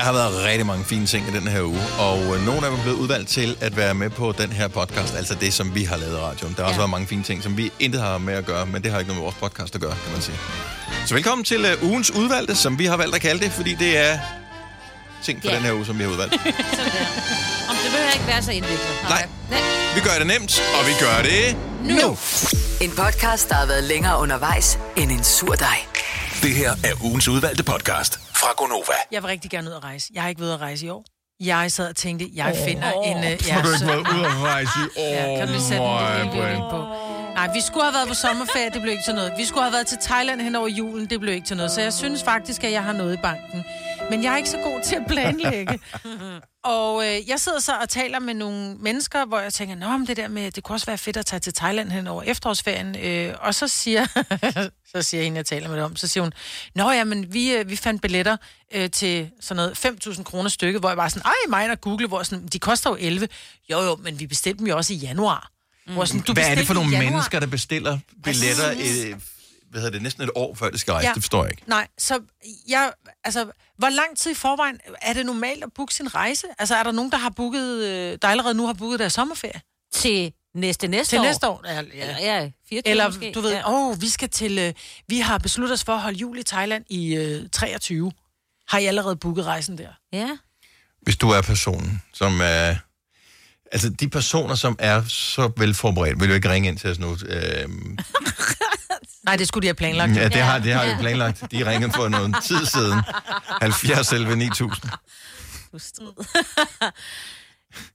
Der har været rigtig mange fine ting i den her uge, og øh, nogle af dem er blevet udvalgt til at være med på den her podcast, altså det, som vi har lavet i radioen. Der har også Ja. været mange fine ting, som vi intet har med at gøre, men det har ikke noget med vores podcast at gøre, kan man sige. Så velkommen til uh, ugens udvalgte, som vi har valgt at kalde det, fordi det er ting for Ja. den her uge, som vi har udvalgt. Sådan der. Om det behøver ikke være så indviklet. Nej. Nej. Vi gør det nemt, og vi gør det nu. En podcast, der har været længere undervejs end en sur dej. Det her er ugens udvalgte podcast fra Gonova. Jeg vil rigtig gerne ud at rejse. Jeg har ikke været at rejse i år. Jeg sad og tænkte, jeg finder en... Uh, Har du ikke været ude at rejse i år? Ja, kan du lige sætte en lille på? Nej, vi skulle have været på sommerferie, det blev ikke til noget. Vi skulle have været til Thailand hen over julen, det blev ikke til noget. Så jeg synes faktisk, at jeg har noget i banken. Men jeg er ikke så god til at planlægge. Og øh, jeg sidder så og taler med nogle mennesker, hvor jeg tænker, Nå, men det der med, det kunne også være fedt at tage til Thailand hen over efterårsferien. Øh, og så siger, så siger hende, jeg taler med det om, så siger hun, Nå ja, men vi, øh, vi fandt billetter øh, til sådan noget 5.000 kroner stykket, hvor jeg var sådan, ej, mig og Google, hvor sådan, de koster jo 11. Jo jo, men vi bestilte dem jo også i januar. Mm. Hvor sådan, du Hvad er det for nogle mennesker, der bestiller billetter, øh, hvad hedder det, næsten et år før det skal rejse? Ja. Det forstår jeg ikke. Nej, så jeg, altså, hvor lang tid i forvejen er det normalt at booke sin rejse? Altså, er der nogen, der har booket, øh, der allerede nu har booket deres sommerferie? Til næste næste Til år. næste år? Ja, Eller, ja. ja 24 Eller, måske. du ved, Ja. åh, oh, vi skal til, øh, vi har besluttet os for at holde jul i Thailand i øh, 23. Har I allerede booket rejsen der? Ja. Hvis du er personen, som er... Altså, de personer, som er så velforberedt, vil jo ikke ringe ind til os nu. Øhm, Nej, det skulle de have planlagt. ja, det har, det har vi planlagt. De ringede for noget tid siden. 70 11 9000.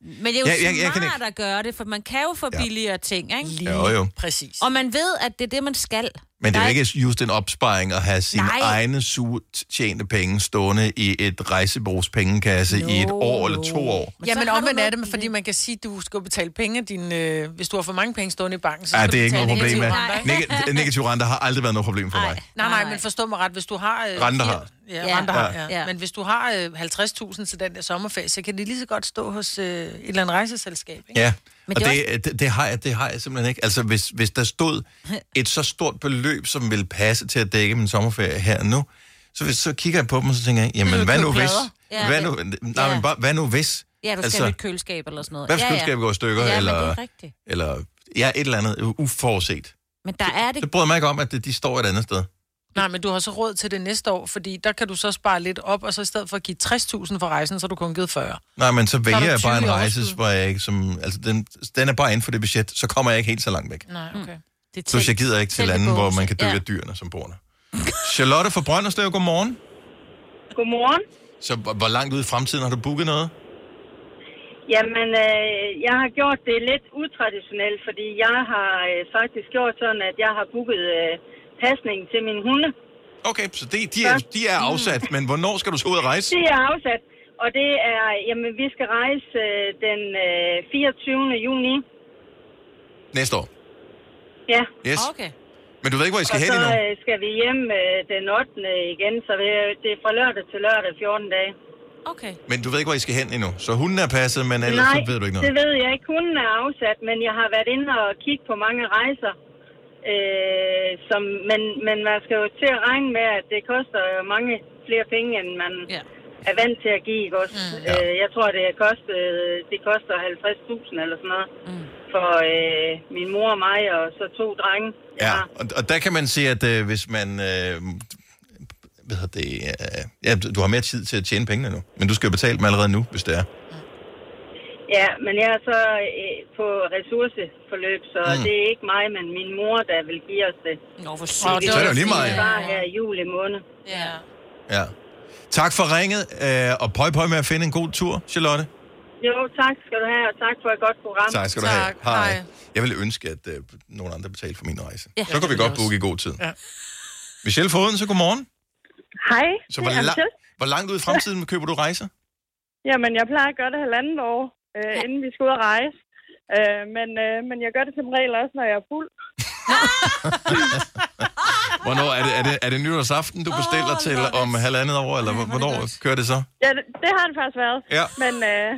Men det er jo Ja, jeg- jeg kan smart at gøre det, for man kan jo få Ja. billigere ting, ikke? Lige Jo, jo. præcis. Og man ved, at det er det, man skal. Men det er jo ikke just en opsparing at have sine Nej. egne surt tjente penge stående i et rejsebureaus pengekasse i et år eller to år. Men Ja, så men har du omvendt er det, fordi man kan sige, at du skal betale penge din... Øh, hvis du har for mange penge stående i banken, så Ja, det er ikke noget problem med. Neg- negativ rente har aldrig været noget problem for mig. Nej. Nej, nej, Nej. men forstå mig ret, hvis du har... Øh, Renter har. Ja, Ja. renter har, Ja. ja. Ja. Men hvis du har øh, 50.000 til den der sommerferie, så kan det lige så godt stå hos øh, et eller andet rejseselskab, ikke? Ja, Men og det det, er det, det, har jeg, det har jeg simpelthen ikke. Altså, hvis, hvis der stod et så stort beløb, som ville passe til at dække min sommerferie her nu, så, hvis, så kigger jeg på dem, og så tænker jeg, jamen, hvad nu hvis? Ja, Hvad nu, nej, ja. men bare, hvad nu hvis? Ja, du skal Altså, have et køleskab eller sådan noget. Hvad hvis ja, køleskabet går i stykker, Ja, eller, men det er rigtigt. eller ja, et eller andet uforudset. Men der er det... Det bryder mig ikke om, at de står et andet sted. Nej, men du har så råd til det næste år, fordi der kan du så spare lidt op, og så i stedet for at give 60.000 for rejsen, så har du kun givet 40. Nej, men så vælger jeg bare 20 en rejse, hvor jeg ikke som... Altså, den, den er bare inden for det budget, så kommer jeg ikke helt så langt væk. Nej, okay. Mm. Det er Plus, jeg gider ikke til lande, hvor man kan dø Ja. af dyrene, som bor der. Charlotte fra Brønderslev, godmorgen. Godmorgen. Så hvor hvor langt ud i fremtiden har du booket noget? Jamen, øh, jeg har gjort det lidt utraditionelt, fordi jeg har øh, faktisk gjort sådan, at jeg har booket øh, pasning til mine hunde. Okay, så de, de, er, de er afsat, men hvornår skal du så ud og rejse? Det er afsat, og det er, jamen, vi skal rejse øh, den øh, 24. juni. Næste år. Ja, Yes. Okay. Men du ved ikke, hvor I og skal hen så endnu? øh, skal vi hjem øh, den 8. igen, så det er- det er fra lørdag til lørdag 14 dage. Okay. Men du ved ikke, hvor I skal hen endnu. Så hunden er passet, men ellers Nej, så ved du ikke det noget. ved jeg ikke. Hunden er afsat, men jeg har været inde og kigge på mange rejser. Øh, som, men, men man skal jo til at regne med, at det koster mange flere penge, end man Ja. er vant til at give. Ikke også? Mm. Ja. Øh, jeg tror, det, er kostet, det koster 50.000 eller sådan noget. Mm. For øh, min mor og mig, og så to drenge. Ja, har. og, og der kan man sige, at øh, hvis man... Øh, hvad hedder det? Øh, ja, du har mere tid til at tjene pengene nu. Men du skal jo betale dem allerede nu, hvis det er. Ja, men jeg er så øh, på ressourceforløb, så Mm. det er ikke mig, men min mor, der vil give os det. Nå, for sygt. det Så er det jo lige meget. Det var her i juli måned. Ja. Ja. Tak for ringet, øh, og pøj pøj med at finde en god tur, Charlotte. Jo, tak skal du have, og tak for et godt program. Tak skal du Tak. have. Hej. Jeg ville ønske, at øh, nogen andre betalte for min rejse. Ja, så kan vi godt jeg booke i god tid. Ja. Michelle Foden, så godmorgen. Hej, Så hvor, la- hvor langt ud i fremtiden køber du rejser? Jamen, jeg plejer at gøre det halvandet år, øh, ja. inden vi skal ud og rejse. Øh, men, øh, men jeg gør det som regel også, når jeg er fuld. Hvornår er det, er det, er det nytårsaften, du bestiller Åh, til it. om halvandet år, eller er det hvornår godt. kører det så? Ja, det, det har det faktisk været. Ja. Men, øh,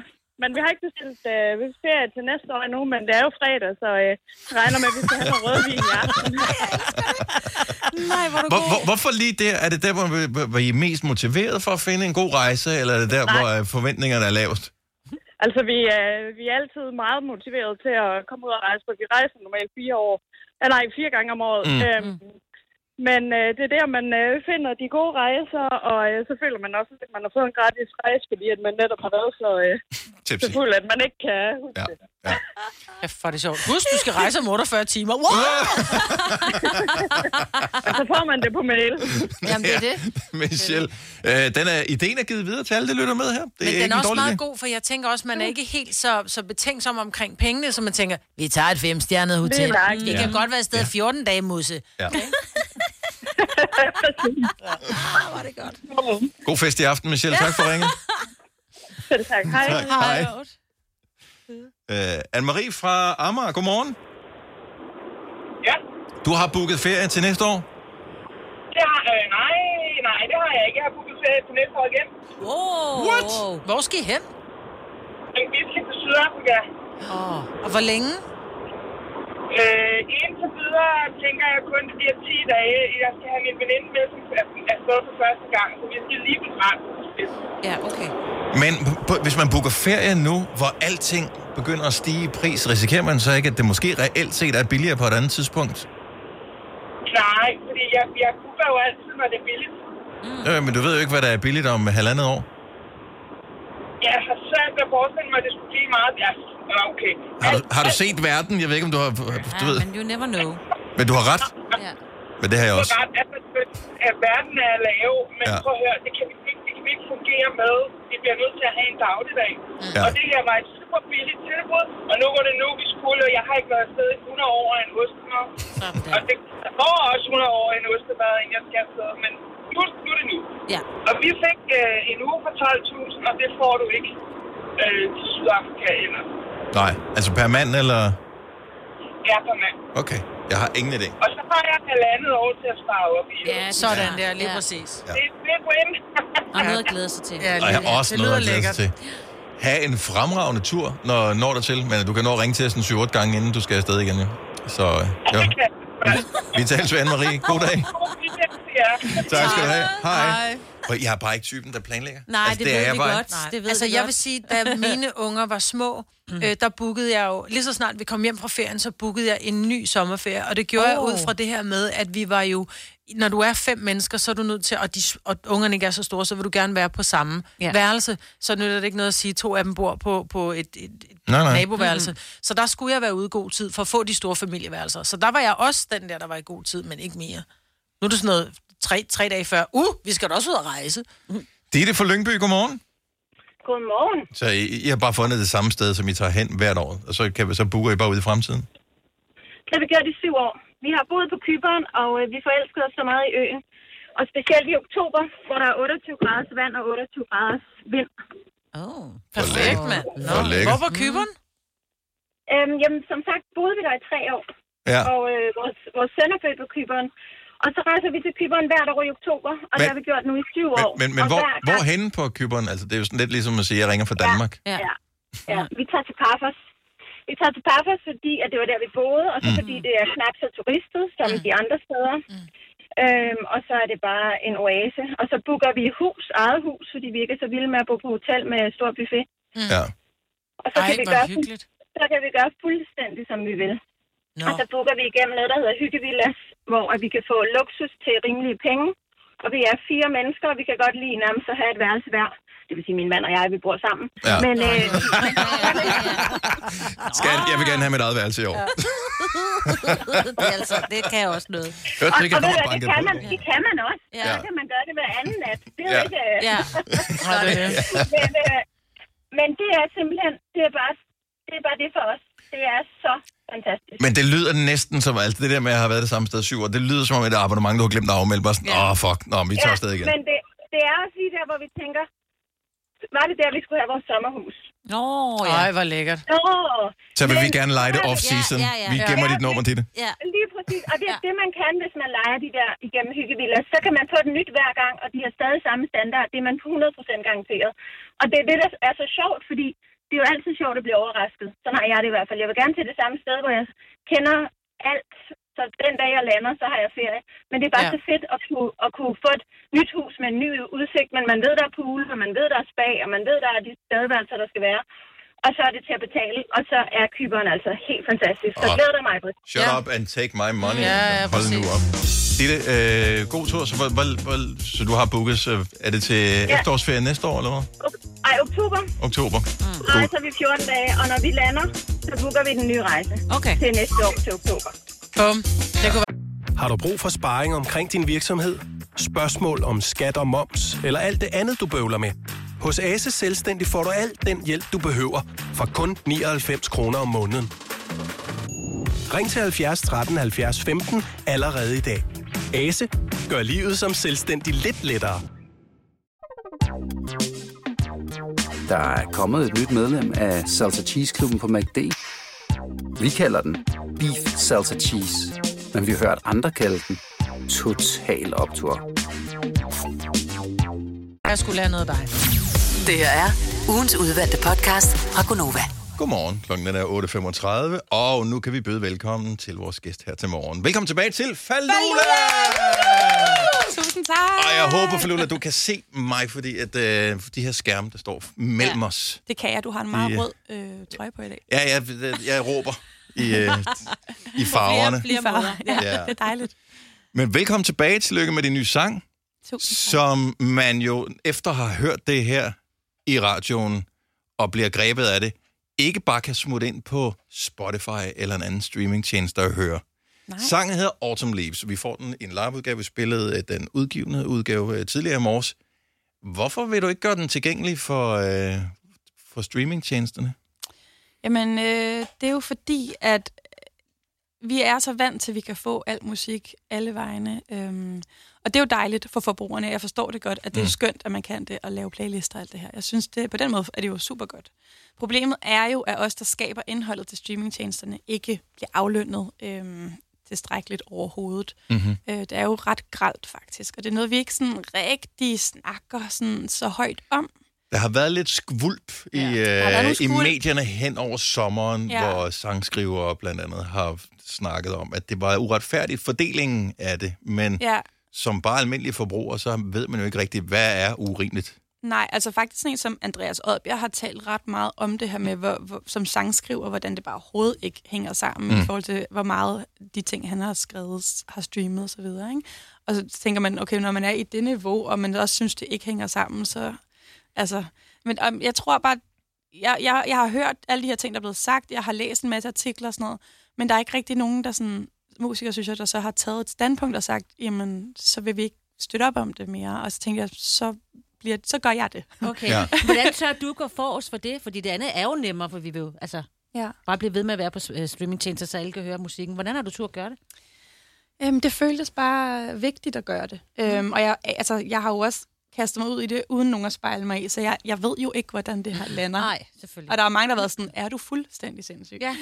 Men vi har ikke bestilt øh, ferie til næste år endnu, men det er jo fredag, så øh, regner med, at vi skal have noget rødvin i aften. Nej, hvor du Hvor, hvorfor lige der? Er det der, hvor, hvor- hvor I er mest motiveret for at finde en god rejse, eller er det der, Nej. hvor øh, forventningerne er lavest? Altså, vi er, vi er altid meget motiveret til at komme ud og rejse, for vi rejser normalt fire år. Ja, nej, fire gange om året. Mm. Mm. Øhm, men øh, det er der, man øh, finder de gode rejser, og øh, så føler man også, at man har fået en gratis rejse, fordi at man netop har været så, øh, så fuld, at man ikke kan huske Ja. det. ja. Ja, for det er sjovt. Husk, du skal rejse om 48 timer. Wow! Og så får man det på mail. Jamen, det er det. Michelle, øh, den er, ideen er givet videre til alle, der lytter med her. Det Men er den er også meget idé. god, for jeg tænker også, man er ikke helt så, så betænksom omkring pengene, så man tænker, vi tager et femstjernet hotel. Det er Det kan godt være et sted 14 dage, Musse. Ja. Hvor er det godt. God fest i aften, Michelle. Tak for ringen. Selv tak. Hej. Tak. Hej. Øh, Anne-Marie fra Amager, godmorgen. Ja, Du har booket ferie til næste år? det har, øh, nej, nej, det har jeg ikke. Jeg har booket ferie til næste år igen. Wow. What? Hvor skal I hen? Vi skal til Sydafrika. Oh. Og hvor længe? Øh, indtil videre tænker jeg kun, det bliver 10 dage. Jeg skal have min veninde med, som er afsted for første gang, så vi skal lige begrænse lidt. Ja, okay. Men hvis man booker ferie nu, hvor alting begynder at stige i pris, risikerer man så ikke, at det måske reelt set er billigere på et andet tidspunkt? Nej, fordi jeg, jeg booker jo altid, når det er billigt. Mm. Øh, men du ved jo ikke, hvad der er billigt om halvandet år. Jeg har svært ved at forestille mig, at det skulle blive meget. Ja, nå, okay. Har du, har du set verden? Jeg ved ikke, om du har... Du Ja, ved, men you never know. men du har ret. Ja. Men det har jeg Du også. har ret, altså, at verden er lav, men Ja. prøv at høre, det kan vi ikke, det kan vi ikke fungere med. Vi bliver nødt til at have en dagligdag. Ja. Ja. Og det her var et super billigt tilbud, og nu var det nu, vi skulle, og jeg har ikke været afsted i 100 år af en ostemad. Sådan Og det går også 100 år af en ostemad, inden jeg skal afsted, men nu, nu er det nu. Ja. Og vi fik øh, en uge for 12.000, og det får du ikke øh, til Sydafrika eller Nej, altså per mand, eller... er per mand. Okay, jeg har ingen idé. Og så har jeg halvandet år til at spare op i. Ja, Sådan der, lige ja. præcis. Det, det er win. Og noget at glæde sig til. Ja, Og jeg har også det noget lyder at glæde sig lækkert. til. Ha' en fremragende tur, når når der til, men du kan nå at ringe til os en 7-8 gange, inden du skal afsted igen. Ja. Så ja. vi tales ved Anne-Marie. God dag. Tak skal du have. Hej. Hej. Og Jeg er bare ikke typen, der planlægger. Nej, altså, det, det ved er vi jeg bare godt. ikke. Det ved altså, vi jeg godt. vil sige, da mine unger var små, øh, der bookede jeg jo, lige så snart vi kom hjem fra ferien, så bookede jeg en ny sommerferie, og det gjorde oh. jeg ud fra det her med, at vi var jo, når du er fem mennesker, så er du nødt til, og, de, og ungerne ikke er så store, så vil du gerne være på samme ja. værelse, så nytter det ikke noget at sige, at to af dem bor på, på et, et, et Nej, nej. naboværelse. Mm-hmm. Så der skulle jeg være ude i god tid for at få de store familieværelser. Så der var jeg også den der, der var i god tid, men ikke mere. Nu er det sådan noget tre, tre dage før. Uh, vi skal da også ud og rejse. Ditte fra Lyngby, godmorgen. Godmorgen. Så I, I har bare fundet det samme sted, som I tager hen hvert år, og så, kan, så booker I bare ud i fremtiden? Det har vi gjort i syv år. Vi har boet på Kyberen, og øh, vi forelskede os så meget i øen. Og specielt i oktober, hvor der er 28 graders vand og 28 graders vind. Oh. Perfekt, mand. Lækkert. Hvor på Kyberen? Øhm, jamen, som sagt boede vi der i tre år, Ja. og øh, vores, vores søn er født på Kyberen. Og så rejser vi til Kyberen hvert år i oktober, og Men- det har vi gjort nu i syv år. Men, men, hvor, hvor henne på Kyberen? Altså, det er jo sådan lidt ligesom at sige, at jeg ringer fra Danmark. Ja. Ja, ja. Vi tager til Parfos. Vi tager til Parfos, fordi at det var der, vi boede, og så Mm. fordi det er knap så turistet som de andre steder. Øhm, og så er det bare en oase. Og så booker vi hus, eget hus, fordi vi ikke er så vilde med at bo på hotel med stor buffet. Ja. Og så Ej, kan, vi gøre, hyggeligt. så kan vi gøre fuldstændig, som vi vil. Nå. Og så booker vi igennem noget, der hedder Hyggevillas, hvor at vi kan få luksus til rimelige penge. Og vi er fire mennesker, og vi kan godt lide nærmest at have et værelse hver. Det vil sige, min mand og jeg, vi bor sammen. Ja. Men øh, Skal, jeg vil gerne have mit eget værelse i år. det, er altså, det kan jeg også noget. Hørte og, du ikke, og hvad, det kan, man, det kan man også. Ja. Så kan man gøre det hver anden nat. Det er Ja. ikke... øh, Ja. Det det. men, øh, men det er simpelthen, det er bare det, er bare det for os. Det er så fantastisk. Men det lyder næsten som, altså det der med at have været det samme sted syv år, det lyder som om et abonnement, du har glemt at afmelde. Bare sådan, åh, oh, fuck, nå, vi tager afsted igen. men det, det er også lige der, hvor vi tænker, var det der, vi skulle have vores sommerhus? Nå, ja. Ej, hvor lækkert. Nå, Så vil vi men- gerne lege det Ja, off-season. ja, ja. Vi Ja. gemmer Ja, dit nummer det- til det. ja. Lige præcis. Og det er Ja. ja. det, man kan, hvis man leger de der igennem hyggevilder. Så kan man få det nyt hver gang, og de har stadig samme standard. Det er man 100% garanteret. Og det er det, der er så sjovt, fordi det er jo altid sjovt at blive overrasket. Sådan har jeg det i hvert fald. Jeg vil gerne til det samme sted, hvor jeg kender alt. Så den dag, jeg lander, så har jeg ferie. Men det er bare Ja. så fedt at kunne, at kunne få et nyt hus med en ny udsigt. Men man ved, der er pool, og man ved, der er spa, og man ved, der er de badeværelser, der skal være. Og så er det til at betale, og så er kyberen altså helt fantastisk. Så Åh. glæder dig mig, Britt. Shut Ja. up and take my money. Ja, ja, Hold nu præcis. op. Ditte, øh, god tur. Så, hvor, hvor, hvor, så du har booket, så er det til ja. efterårsferien næste år, eller hvad? Ej, oktober Oktober. Rejser vi 14 dage, og når vi lander, så booker vi den nye rejse Okay. til næste år til oktober. Bum. Det kunne Har du brug for sparring omkring din virksomhed? Spørgsmål om skat og moms, eller alt det andet, du bøvler med? Hos Ase Selvstændig får du alt den hjælp, du behøver, for kun 99 kroner om måneden. Ring til 70 13 70 15 allerede i dag. Ase gør livet som selvstændig lidt lettere. Der er kommet et nyt medlem af Salsa Cheese Klubben på MACD. Vi kalder den Beef Salsa Cheese, men vi har hørt andre kalde den Total Optor. jeg skulle lære noget af dig. Det her er ugens udvalgte podcast fra Gonova. Godmorgen. Klokken er 8.35, og nu kan vi byde velkommen til vores gæst her til morgen. Velkommen tilbage til Falula! Tusind tak. Og jeg håber, Falula, du kan se mig, fordi at øh, de her skærme, der står mellem Ja. os. Det kan jeg. Du har en meget Ja. rød øh, trøje på i dag. Ja, jeg, jeg, jeg råber i, øh, i farverne. Flere måder. Ja, Ja. ja, det er dejligt. Men velkommen tilbage. Tillykke med din nye sang, Tusind tak. som man jo efter at have hørt det her i radioen og bliver grebet af det, ikke bare kan smutte ind på Spotify eller en anden streamingtjeneste og høre. Nej. Sangen hedder Autumn Leaves. Vi får den i en liveudgave. Vi spillede øh, den udgivende udgave øh, tidligere i morges. Hvorfor vil du ikke gøre den tilgængelig for, øh, for streamingtjenesterne? Jamen, øh, det er jo fordi, at øh, vi er så vant til, at vi kan få al musik alle vegne. Øhm, og det er jo dejligt for forbrugerne. Jeg forstår det godt, at det er Mm. skønt, at man kan det og lave playlister og alt det her. Jeg synes, det, på den måde er det jo super godt. Problemet er jo, at os, der skaber indholdet til streamingtjenesterne, ikke bliver aflønnet øhm, tilstrækkeligt overhovedet. Mm-hmm. Øh, det er jo ret gralt faktisk, og det er noget, vi ikke sådan rigtig snakker sådan så højt om. Der har været lidt skvulp i, Ja, øh, i medierne hen over sommeren, ja. Hvor sangskrivere blandt andet har snakket om, at det var uretfærdigt fordelingen af det. Men. Ja, som bare almindelig forbruger, så ved man jo ikke rigtigt, hvad er urimeligt. Nej, altså faktisk sådan en som Andreas Odbjerg har talt ret meget om det her med, hvor, hvor, som sangskriver, hvordan det bare overhovedet ikke hænger sammen mm. i forhold til, hvor meget de ting, han har skrevet, har streamet osv. Ikke? Og så tænker man, okay, når man er i det niveau, og man også synes, det ikke hænger sammen, så... Altså, men um, jeg tror bare, jeg, jeg, jeg har hørt alle de her ting, der er blevet sagt, jeg har læst en masse artikler og sådan noget, men der er ikke rigtig nogen, der sådan, musikere, synes jeg, der så har taget et standpunkt og sagt, jamen, så vil vi ikke støtte op om det mere. Og så tænker jeg, så, bliver, så gør jeg det. Okay. Ja. Hvordan tør du gå for os for det? Fordi det andet er jo nemmere, for vi vil jo altså, Ja. bare blive ved med at være på øh, streamingtjenester, så alle kan høre musikken. Hvordan har du tur at gøre det? Øhm, det føltes bare vigtigt at gøre det. Øhm, og jeg, altså, jeg har jo også kastet mig ud i det, uden nogen at spejle mig i, så jeg, jeg ved jo ikke, hvordan det her lander. Nej, selvfølgelig. Og der er mange, der har været sådan, er du fuldstændig sindssyg? Ja.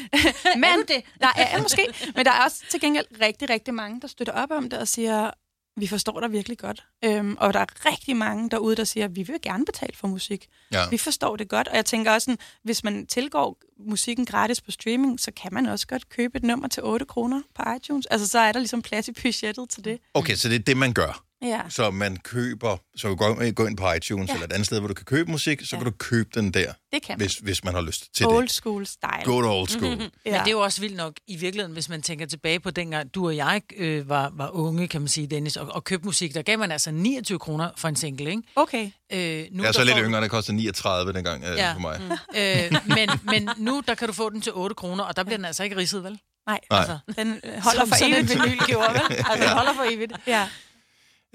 Men Er du det? Der er, ja, måske, men der er også til gengæld rigtig, rigtig mange, der støtter op om det og siger, vi forstår dig virkelig godt. Øhm, og der er rigtig mange derude, der siger, vi vil gerne betale for musik. Ja. Vi forstår det godt. Og jeg tænker også, sådan, hvis man tilgår musikken gratis på streaming, så kan man også godt købe et nummer til 8 kroner på iTunes. Altså, så er der ligesom plads i budgettet til det. Okay, så det er det, man gør. Ja. Så man køber, så du går, gå ind på iTunes ja. Ja. eller et andet sted, hvor du kan købe musik, så ja. kan du købe den der, Det kan man. hvis, hvis man har lyst til Old det. school style. Good old school. Ja. Men det er jo også vildt nok i virkeligheden, hvis man tænker tilbage på dengang du og jeg øh, var, var unge, kan man sige, Dennis, og, og købte musik. Der gav man altså 29 kroner for en single, ikke? Okay. Øh, nu Jeg er så lidt får- yngre, det koster 39 dengang øh, Ja. for mig. Mm. Øh, men, men nu, der kan du få den til 8 kroner, og der bliver den altså ikke ridset, vel? Nej, Nej. altså, den holder Som for sådan evigt. en vinyl gjorde, vel? Altså, den holder for evigt. Ja.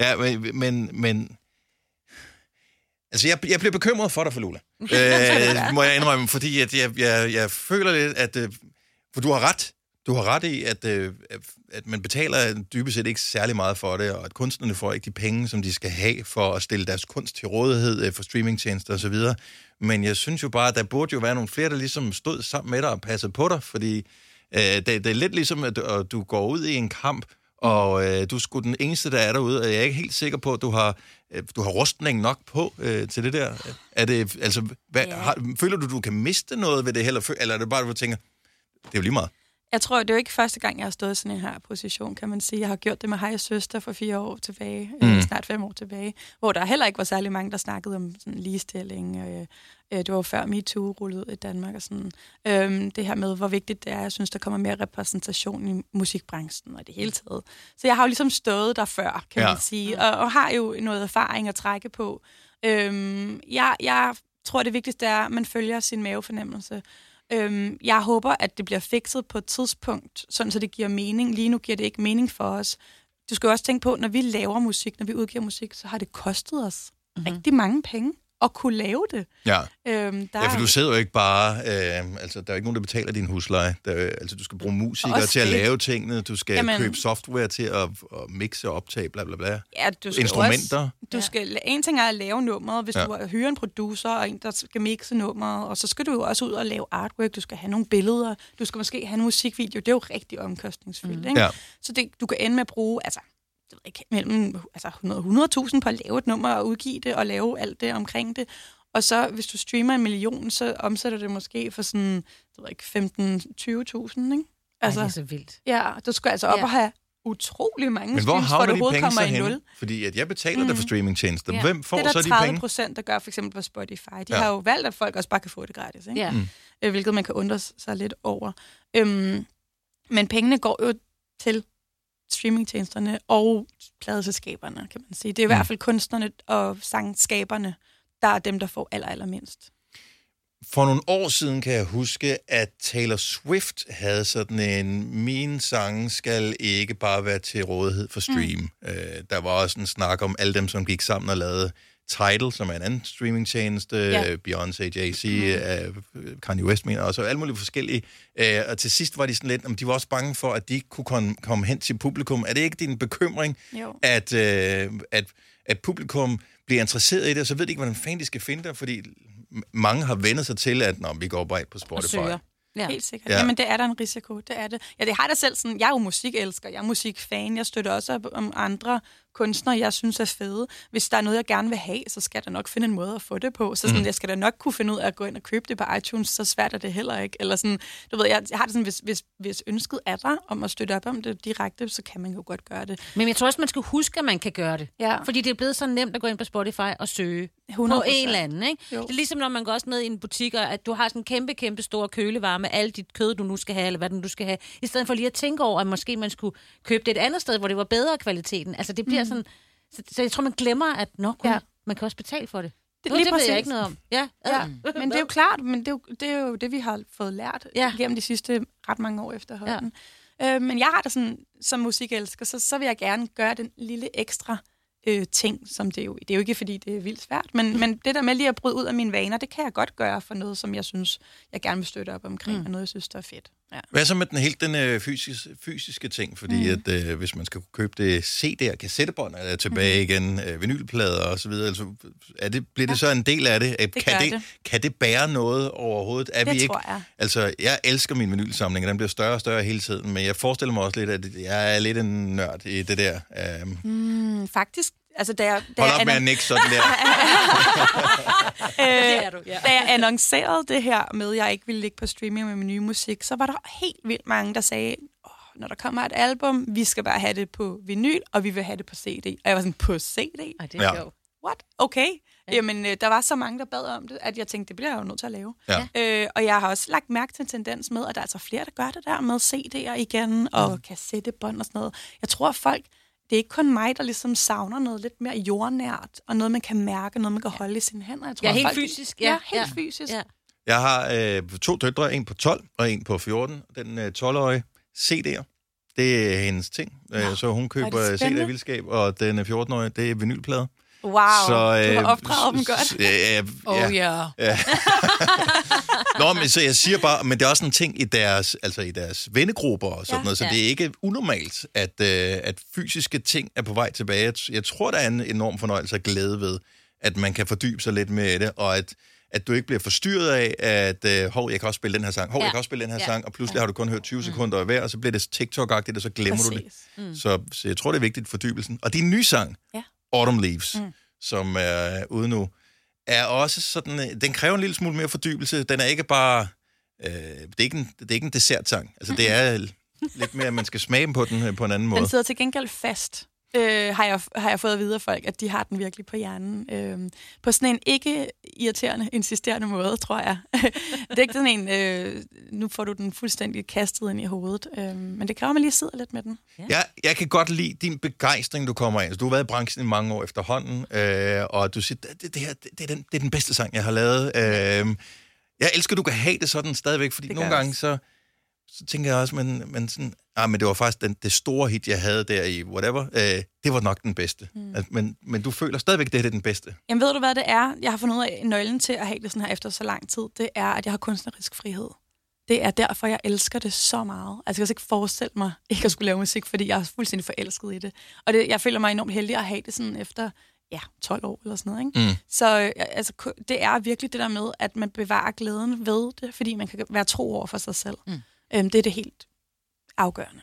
Ja, men, men, men altså jeg, jeg bliver bekymret for dig, Falula. øh, må jeg indrømme, fordi at jeg, jeg, jeg føler lidt, at... Øh, for du har ret. Du har ret i, at, øh, at man betaler dybest set ikke særlig meget for det, og at kunstnerne får ikke de penge, som de skal have for at stille deres kunst til rådighed øh, for streamingtjenester osv. Men jeg synes jo bare, at der burde jo være nogle flere, der ligesom stod sammen med dig og passede på dig, fordi øh, det, det er lidt ligesom, at at du går ud i en kamp, og øh, du er sgu den eneste, der er derude, og jeg er ikke helt sikker på, at du har, øh, du har rustning nok på øh, til det der. Er det, altså, hvad, Ja. har, føler du, du kan miste noget ved det, eller, eller er det bare, at du tænker, det er jo lige meget? Jeg tror, det er jo ikke første gang, jeg har stået i sådan en her position, kan man sige. Jeg har gjort det med Hej Søster for fire år tilbage, mm. Mm. øh, snart fem år tilbage, hvor der heller ikke var særlig mange, der snakkede om sådan ligestilling. Øh, øh, det var jo før MeToo rullede ud i Danmark. Og sådan. Øhm, det her med, hvor vigtigt det er. Jeg synes, der kommer mere repræsentation i musikbranchen og det hele taget. Så jeg har jo ligesom stået der før, kan Ja. man sige, og, og har jo noget erfaring at trække på. Øhm, jeg, jeg tror, det vigtigste er, at man følger sin mavefornemmelse. Øhm, jeg håber, at det bliver fikset på et tidspunkt, sådan så det giver mening. Lige nu giver det ikke mening for os. Du skal jo også tænke på, når vi laver musik, når vi udgiver musik, så har det kostet os mm-hmm. rigtig mange penge at kunne lave det. Ja. Øhm, der Ja, for du sidder jo ikke bare... Øh, altså, der er jo ikke nogen, der betaler din husleje. Der, er- altså, du skal bruge musikere til at lave tingene. Du skal Jamen- købe software til at, at mixe og optage, bla bla bla. Ja, du skal Instrumenter. Også, du skal, en ting er at lave nummeret, hvis Ja. du hyrer en producer og en, der skal mixe nummeret, og så skal du jo også ud og lave artwork, du skal have nogle billeder, du skal måske have en musikvideo, det er jo rigtig omkostningsfyldt, mm. ikke? Ja. Så det, du kan ende med at bruge, altså, jeg ved ikke, mellem altså 100 100.000 på at lave et nummer og udgive det, og lave alt det omkring det. Og så, hvis du streamer en million, så omsætter det måske for sådan, jeg ved ikke, 15-20.000, ikke? Altså, det er så vildt. Ja, du skal altså op Ja. og have utrolig mange Men hvor streams, for at havner du de penge kommer så nul. Fordi at jeg betaler mm. dig for streamingtjenester. Ja. Hvem får det er så der de 30 penge? procent, der gør for eksempel på Spotify. De Ja. ja. har jo valgt, at folk også bare kan få det gratis, ikke? Ja. Mm. Øh, hvilket man kan undre sig lidt over. Øhm, men pengene går jo til streamingtjenesterne og pladeselskaberne, kan man sige. Det er i Mm. hvert fald kunstnerne og sangskaberne, der er dem, der får aller, allermindst. For nogle år siden kan jeg huske, at Taylor Swift havde sådan en, min sang skal ikke bare være til rådighed for stream. Mm. Øh, der var også en snak om alle dem, som gik sammen og lavede Tidal, som er en anden streamingtjeneste, Ja. Beyoncé, Jay-Z, mm. uh, Kanye West, mener også, og alle mulige forskellige. Uh, og til sidst var de sådan lidt, om de var også bange for, at de ikke kunne komme, komme hen til publikum. Er det ikke din bekymring, Jo. at, uh, at, at publikum bliver interesseret i det, og så ved de ikke, hvordan fanden de skal finde det, fordi mange har vendt sig til, at når vi går bare ind på Spotify. Ja. Helt sikkert. Ja. Ja. Jamen, det er der en risiko. Det er det. Ja, det har da selv sådan. Jeg er jo musikelsker, jeg er musikfan. Jeg støtter også op om andre kunstnere, jeg synes er fede. Hvis der er noget, jeg gerne vil have, så skal jeg da nok finde en måde at få det på. Så sådan, Mm. jeg skal da nok kunne finde ud af at gå ind og købe det på iTunes, så svært er det heller ikke. Eller sådan, du ved, jeg, jeg har det sådan, hvis, hvis, hvis ønsket er der om at støtte op om det direkte, så kan man jo godt gøre det. Men jeg tror også, man skal huske, at man kan gøre det. Ja. Fordi det er blevet så nemt at gå ind på Spotify og søge 100%. på en eller anden. Ikke? Jo. Det er ligesom, når man går også ned i en butik, og at du har sådan en kæmpe, kæmpe stor kølevarer med alt dit kød, du nu skal have, eller hvad du nu skal have. I stedet for lige at tænke over, at måske man skulle købe det et andet sted, hvor det var bedre kvaliteten. Altså det bliver Mm. Sådan... Så, så jeg tror, man glemmer, at nok ja. Ja. man kan også betale for det. Det, Nå, det ved jeg ikke noget om. Ja, ja. men det er jo klart, men det er jo, det er jo det, vi har fået lært ja. gennem de sidste ret mange år efterhånden. Ja. Øh, men jeg har det sådan, som musikelsker, så, så vil jeg gerne gøre den lille ekstra øh, ting, som det er jo, det er jo ikke, fordi det er vildt svært, men, men det der med lige at bryde ud af mine vaner, det kan jeg godt gøre for noget, som jeg synes, jeg gerne vil støtte op omkring, mm. og noget, jeg synes, der er fedt. Ja. Hvad så med den helt den øh, fysis, fysiske ting? Fordi mm. at øh, hvis man skal købe det CD'er, kassettebånd er tilbage mm. igen, øh, vinylplader og så videre, altså, er det, bliver det så en del af det? det kan, det, det. kan det bære noget overhovedet? Er Det vi ikke, tror jeg. Altså, jeg elsker min vinylsamling, og den bliver større og større hele tiden, men jeg forestiller mig også lidt, at jeg er lidt en nørd i det der. Um, Mm, faktisk, altså da jeg... Da hold op med at nikke sådan der. øh, Det er du, ja. Da jeg annoncerede det her med, at jeg ikke ville ligge på streaming med min nye musik, så var der helt vildt mange, der sagde, oh, når der kommer et album, vi skal bare have det på vinyl, og vi vil have det på CD. Og jeg var sådan, på CD? Ej, det er Ja. What? Okay. Ja. Jamen, øh, der var så mange, der bad om det, at jeg tænkte, det bliver jeg jo nødt til at lave. Ja. Øh, og jeg har også lagt mærke til en tendens med, at der er altså flere, der gør det der med CD'er igen, og Mm. kassettebånd og sådan noget. Jeg tror, at folk, det er ikke kun mig, der ligesom savner noget lidt mere jordnært, og noget, man kan mærke, noget, man kan holde i sine hænder. Jeg tror, Ja, helt folk, fysisk, Ja, ja. helt Ja. fysisk. Ja. Jeg har øh, to døtre, en på 12 og en på 14. Den øh, 12-årige CD'er, det er hendes ting. Øh, så hun køber CD'er i vildskab, og den øh, 14-årige, det er vinylplade. Wow, så, øh, du har opdraget dem godt. s- Ja, Oh, ja. ja. ja. Nå, men så jeg siger bare, men det er også en ting i deres, altså i deres vennegrupper og sådan Ja. ja, noget, så Ja. det er ikke unormalt, at, øh, at fysiske ting er på vej tilbage. Jeg, tror, der er en enorm fornøjelse og glæde ved, at man kan fordybe sig lidt med det, og at, at du ikke bliver forstyrret af, at øh, hov, jeg kan også spille den her sang, hov, Ja. jeg kan også spille den her Ja. sang, og pludselig har du kun hørt 20 sekunder af hver, og så bliver det TikTok-agtigt, og så glemmer du det. Mm. Så, så jeg tror, det er vigtigt fordybelsen. Og din nye sang, Ja. Autumn Leaves, Mm. som er ude nu, er også sådan, øh, den kræver en lille smule mere fordybelse. Den er ikke bare, øh, det, er ikke en, det er ikke en dessertsang. Altså, det er lidt mere, at man skal smage på den øh, på en anden måde. Den sidder til gengæld fast, øh, har, jeg, har jeg fået at vide af folk, at de har den virkelig på hjernen. Øh, på sådan en ikke-irriterende, insisterende måde, tror jeg. det er ikke sådan en, øh, nu får du den fuldstændig kastet ind i hovedet. Øh, men det kræver, at man lige sidder lidt med den. Jeg, jeg kan godt lide din begejstring, du kommer ind. Du har været i branchen i mange år efterhånden, øh, og du siger, det, det her det, det, er den, det er den bedste sang, jeg har lavet. Øh, jeg elsker, at du kan have det sådan stadigvæk, fordi Det nogle gange så, så tænker jeg også, men, men, sådan, ah, men det var faktisk den, det store hit, jeg havde der i whatever, øh, det var nok den bedste. Mm. Altså, men, men du føler stadigvæk, at det her er den bedste. Jamen ved du, hvad det er? Jeg har fundet ud af, nøglen til at have det sådan her efter så lang tid, det er, at jeg har kunstnerisk frihed. Det er derfor, jeg elsker det så meget. Altså, jeg kan ikke forestille mig ikke at skulle lave musik, fordi jeg er fuldstændig forelsket i det. Og det, jeg føler mig enormt heldig at have det sådan efter ja, 12 år eller sådan noget. Ikke? Mm. Så øh, altså, det er virkelig det der med, at man bevarer glæden ved det, fordi man kan være tro over for sig selv. Mm. Øhm, det er det helt afgørende.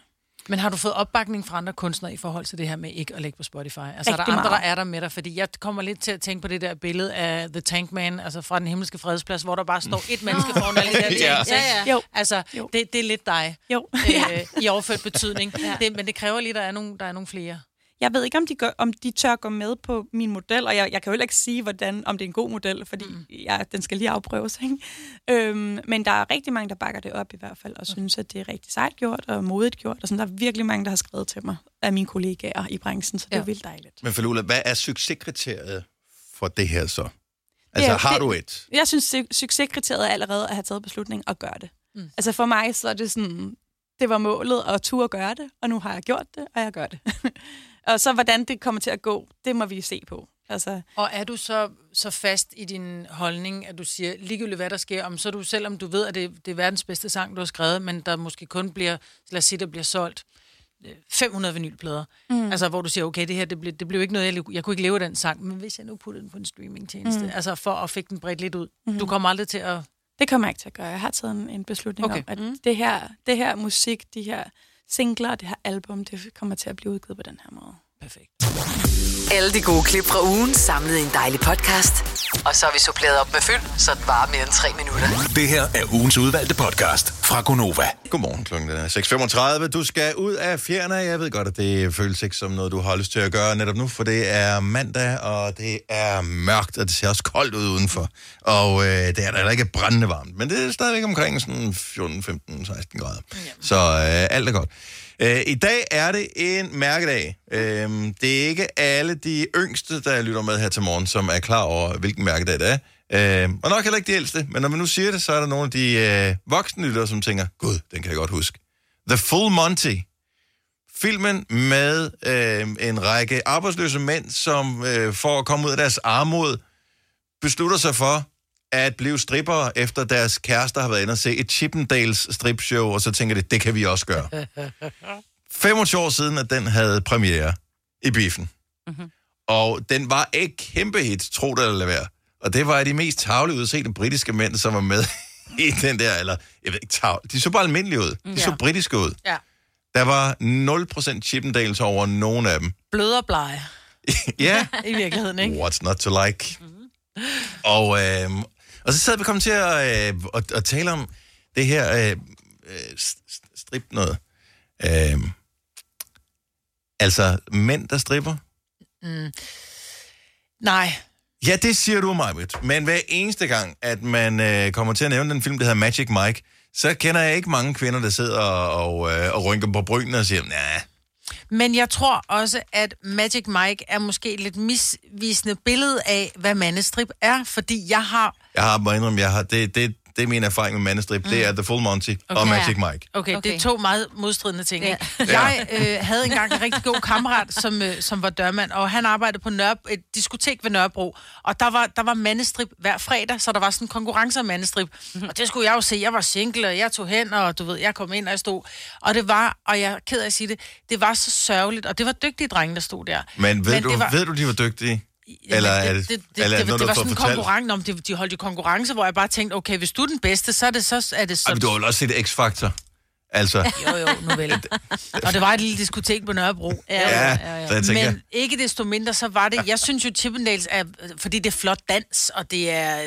Men har du fået opbakning fra andre kunstnere i forhold til det her med ikke at lægge på Spotify? Altså er der andre, meget. der er der med dig? Fordi jeg kommer lidt til at tænke på det der billede af The Tank Man, altså fra den himmelske fredsplads, hvor der bare står et menneske foran alle de der Ja. tanks. Ja, ja. Jo. Altså, Jo. det, det er lidt dig Jo. øh, i overført betydning. det, men det kræver lige, at der er nogle, der er nogle flere. Jeg ved ikke, om de, gør, om de tør gå med på min model, og jeg, jeg kan jo heller ikke sige, hvordan, om det er en god model, fordi mm. jeg, den skal lige afprøves. Ikke? Øhm, men der er rigtig mange, der bakker det op i hvert fald, og okay. synes, at det er rigtig sejt gjort og modigt gjort. Og sådan, der er virkelig mange, der har skrevet til mig af mine kollegaer i branchen, så det ja. Er vildt dejligt. Men Falula, hvad er succeskriteriet for det her så? Altså, Ja, har det- du et? Jeg synes, su- succeskriteriet er allerede at have taget beslutning og gøre det. Mm. Altså for mig, så er det sådan, det var målet at turde gøre det, og nu har jeg gjort det, og jeg gør det. og så hvordan det kommer til at gå, det må vi se på. Altså, Og er du så, så fast i din holdning, at du siger, ligegyldigt hvad der sker, om så du, selvom du ved, at det, det er verdens bedste sang, du har skrevet, men der måske kun bliver, lad os sige, der bliver solgt øh, 500 vinylplader. Mm. Altså, hvor du siger, okay, det her, det blev, det blev ikke noget, jeg, jeg kunne ikke leve af den sang, men hvis jeg nu puttede den på en streamingtjeneste, mm. altså for at fik den bredt lidt ud, mm. du kommer aldrig til at... Det kommer jeg ikke til at gøre. Jeg har taget en, en beslutning. Okay. om, at mm. det, her, det her musik, de her singler, det her album, det kommer til at blive udgivet på den her måde. Perfekt. Alle de gode klip fra ugen samlet i en dejlig podcast. Og så har vi suppleret op med fyld, så det varer mere end tre minutter. Det her er ugens udvalgte podcast fra Gonova. Godmorgen, klokken er 6.35. Du skal ud af fjerne. Jeg ved godt, at det føles ikke som noget, du har lyst til at gøre netop nu, for det er mandag, og det er mørkt, og det ser også koldt ud udenfor. Og øh, det er da ikke brændende varmt, men det er stadigvæk omkring sådan 14, 15, 16 grader. Så øh, alt er godt. Øh, I dag er det en mærkedag. Øh, det er ikke alle de yngste, der lytter med her til morgen, som er klar over, hvilken mærkedag det er. Øh, og nok heller ikke de ældste, men når man nu siger det, så er der nogle af de øh, voksne lyttere, som tænker, gud, den kan jeg godt huske. The Full Monty. Filmen med øh, en række arbejdsløse mænd, som øh, for at komme ud af deres armod, beslutter sig for at blive stripper efter deres kærester har været inde og se et Chippendales stripshow, og så tænker de, det kan vi også gøre. 25 år siden, at den havde premiere i biffen. Mm-hmm. Og den var et kæmpe hit, tro det eller være. Og det var de mest tavlige udseende britiske mænd, som var med i den der, eller jeg ved ikke, tavl. De så bare almindelige ud. De så Ja. britiske ud. Ja. Der var 0% Chippendales over nogen af dem. Blød og blege, Ja, i virkeligheden, ikke? what's not to like? Og, øh, og så sad vi kom til at, øh, at, at tale om det her øh, øh, st- strip noget. Øh, altså, mænd, der stripper? Nej, Ja, det siger du, Majbrit. Men hver eneste gang, at man øh, kommer til at nævne den film, der hedder Magic Mike, så kender jeg ikke mange kvinder, der sidder og, og, øh, og rynker på brynene og siger, nej, men jeg tror også, at Magic Mike er måske et lidt misvisende billede af, hvad mandestrip er, fordi jeg har... jeg har må indrømme, jeg har, det, det, det er min erfaring med mandestrip, mm. det er The Full Monty okay. og Magic Mike. Okay, okay, det er to meget modstridende ting. Ja. Jeg øh, havde engang en rigtig god kammerat, som, øh, som var dørmand, og han arbejdede på Nørre, et diskotek ved Nørrebro, og der var, der var mandestrip hver fredag, så der var sådan en konkurrence om mandestrip. Mm-hmm. Og det skulle jeg jo se. Jeg var single, og jeg tog hen, og du ved, jeg kom ind, og jeg stod. Og det var, og jeg er ked af at sige det, det var så sørgeligt, og det var dygtige drenge, der stod der. Men ved, Men det du, var, ved du, de var dygtige? Eller er det, det, det, eller er det, noget, det, var sådan en konkurrence, om de, de holdt jo konkurrence, hvor jeg bare tænkte, okay, hvis du er den bedste, så er det, så er det Ej, så... men du har vel også set X-Factor? Altså, Jo, jo, nu vel. Og det var et lille diskotek på Nørrebro. Ja, så jeg tænker- Men ikke desto mindre, så var det... Jeg synes jo, Chippendales er... Fordi det er flot dans, og det er...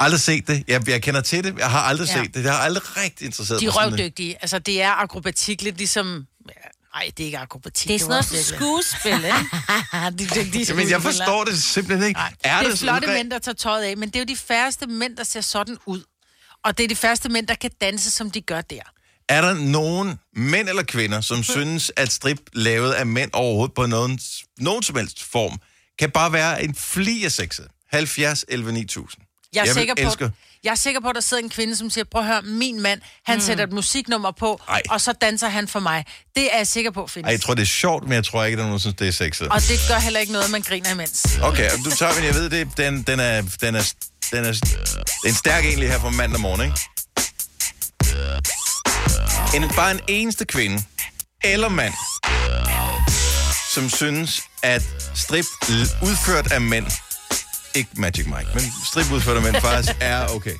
aldrig set det. Jeg, jeg kender til det. Jeg har aldrig Ja. set det. Jeg har aldrig rigtig interesseret De mig er sådan det. røvdygtige. Altså, det er akrobatik lidt ligesom... Nej, det er ikke akrobatik. Det er sådan noget skuespil, ikke? de er dygtige Jamen, jeg forstår det simpelthen ikke. Er det er det flotte sådan- mænd, der tager tøjet af, men det er jo de færreste mænd, der ser sådan ud. Og det er de færreste mænd, der kan danse, som de gør der. Er der nogen mænd eller kvinder, som synes, at strip lavet af mænd overhovedet på nogen, nogen som helst form, kan bare være en fli af sexet? 70, 11, 9000. Jeg er, vil sikker på, jeg er sikker på, at der sidder en kvinde, som siger, prøv at høre, min mand, han mm. sætter et musiknummer på, Ej. og så danser han for mig. Det er jeg sikker på findes. Ej, jeg tror, det er sjovt, men jeg tror ikke, at der er nogen, der synes, det er sexet. Og det gør heller ikke noget, man griner imens. Okay, du tager min, jeg ved det, den, den er, den er, den er, det er en stærk egentlig her fra mandag morgen, ikke? En, bare en eneste kvinde, eller mand, som synes, at strip udført af mænd, ikke Magic Mike, men strip udført af mænd faktisk er okay.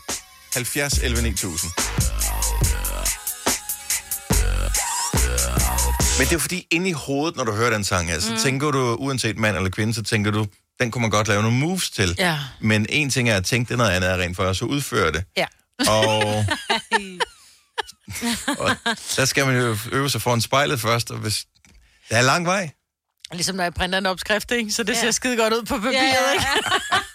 70, 11, 9000. Men det er fordi, inde i hovedet, når du hører den sang her, så mm. tænker du, uanset mand eller kvinde, så tænker du, den kunne man godt lave nogle moves til. Ja. Men en ting er at tænke det, noget andet er rent for at så udføre det. Ja. Og, og der skal man jo øve sig foran spejlet først, og hvis... Der er lang vej. Ligesom når jeg printer en opskrift, ikke? så det Ja. ser skide godt ud på papiret, Ja, ja, ikke?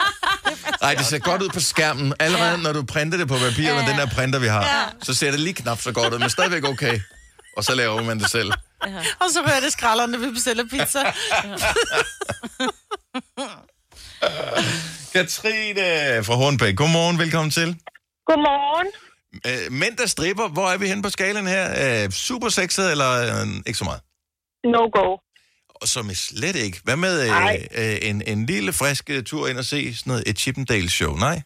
Nej, det ser godt ud på skærmen. Allerede ja. når du printer det på papir Ja, med ja. den der printer, vi har, ja. så ser det lige knap så godt ud, men stadigvæk okay. Og så laver man det selv. Og så hører det skralderne, når vi bestiller pizza. Katrine fra Hornbæk. Godmorgen, velkommen til. Godmorgen. Øh, mænd, der stripper, hvor er vi henne på skalen her? Øh, super sexet, eller øh, ikke så meget? No go. Og som er slet ikke. Hvad med Nej. øh, øh, en, en lille frisk øh, tur ind og se sådan noget, et Chippendales show? Nej?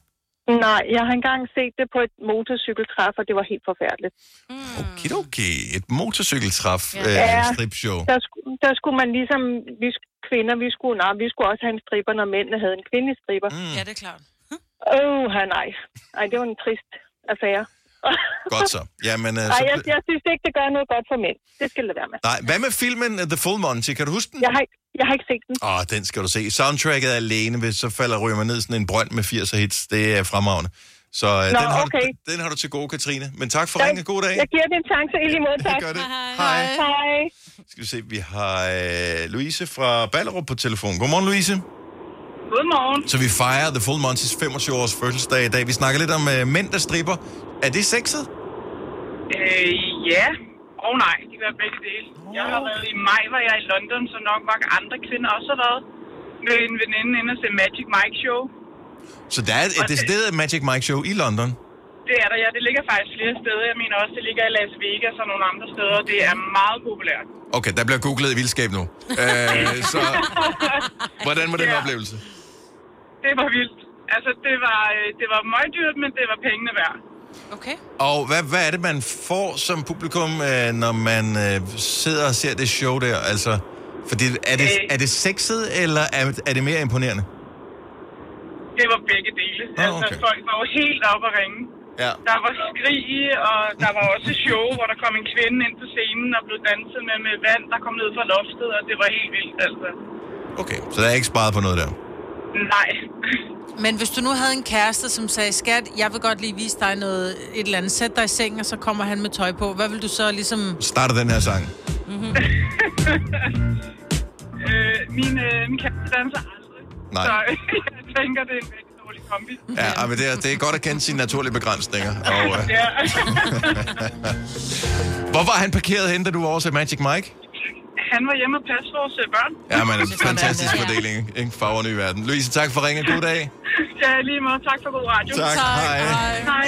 Nej, jeg har engang set det på et motorcykeltræf, og det var helt forfærdeligt. Okay, okay. Et motorcykeltræf Ja. øh, stripshow. Der, skulle, der skulle man ligesom, vi kvinder, vi skulle, nej, vi skulle også have en stripper, når mændene havde en kvindelig stripper. Mm. Ja, det er klart. Åh, oh, nej. Ej, det var en trist affære. Godt så. Jamen, øh, Nej, så... jeg, jeg synes ikke, det gør noget godt for mænd. Det skal det være med. Nej, hvad med filmen uh, The Full Monty? Kan du huske den? Jeg har, ikke- jeg har ikke set den. Åh, oh, den skal du se. Soundtracket er alene, hvis så falder ryger man ned i sådan en brønd med 80 hits. Det er fremragende. Så øh, Nå, den, har okay. du, den har du til gode, Katrine. Men tak for Jeg- ringe. God dag. Jeg giver det en chance i lige måde, tak. Gør det. Hej. Hej. Skal vi se, vi har øh, Louise fra Ballerup på telefon. Godmorgen, Louise. Godmorgen. Så vi fejrer The Full Monty's 25-års fødselsdag i dag. Vi snakker lidt om øh, mænd, der stripper. Er det sexet? Øh, ja. Og nej, de gør begge dele. Jeg har været i maj, var jeg i London, så nok mange andre kvinder også har været med en veninde inde og se Magic Mike Show. Så der er et decideret Magic Mike Show i London. Det er der, ja. Det ligger faktisk flere steder. Jeg mener også, det ligger i Las Vegas og nogle andre steder. Det er meget populært. Okay, der bliver googlet i vildskab nu. Øh, så hvordan var den Ja. oplevelse? Det var vildt. Altså, det var, øh, det var møgdyrt, men det var pengene værd. Okay. Og hvad, hvad er det, man får som publikum, øh, når man øh, sidder og ser det show der? Altså, fordi er det, Øh. er det sexet, eller er, er det mere imponerende? Det var begge dele. Altså, okay. folk var jo helt oppe at ringe. Ja. Der var skrig, og der var også show, hvor der kom en kvinde ind på scenen og blev danset med, med vand, der kom ned fra loftet, og det var helt vildt, altså. Okay, så der er ikke sparet på noget der. Nej. Men hvis du nu havde en kæreste, som sagde, skat, jeg vil godt lige vise dig noget, et eller andet, sæt dig i sengen, og så kommer han med tøj på. Hvad vil du så ligesom... Starter den her sang. øh, min, øh, min kæreste danser aldrig. Nej. Så jeg tænker, det er en dårlig kombi. Ja, men det er, det er godt at kende sine naturlige begrænsninger. Og, øh, Ja. hvor var han parkeret hen, da du var over til Magic Mike? Han var hjemme og passe vores øh, børn. Ja, men en fantastisk fordeling. Ikke? Farver ny verden. Louise, tak for ringen. God dag. Ja, lige måde. Tak for god radio. Tak. Hej. Hej.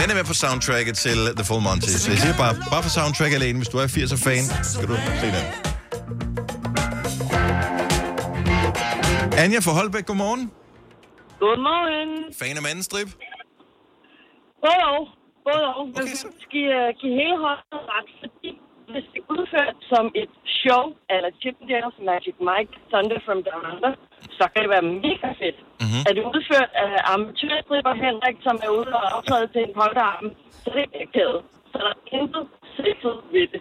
Den er med på soundtracket til The Full Monty. Så jeg siger bare, bare for soundtrack alene, hvis du er 80'er-fan, skal du se den. Anja fra Holbæk, godmorgen. Godmorgen. Fan af mandestrip? Både og. Både og. Man okay, skal uh, give hele hånden ret, fordi hvis det er udført som et show, eller Chippendales, Magic Mike, Thunder from Down Under, så kan det være mega fedt. Mm-hmm. Er det udført af amatørstripper Henrik, som er ude og optræde til en polterarm, så det er ikke kædet. Så der er intet sexet ved det.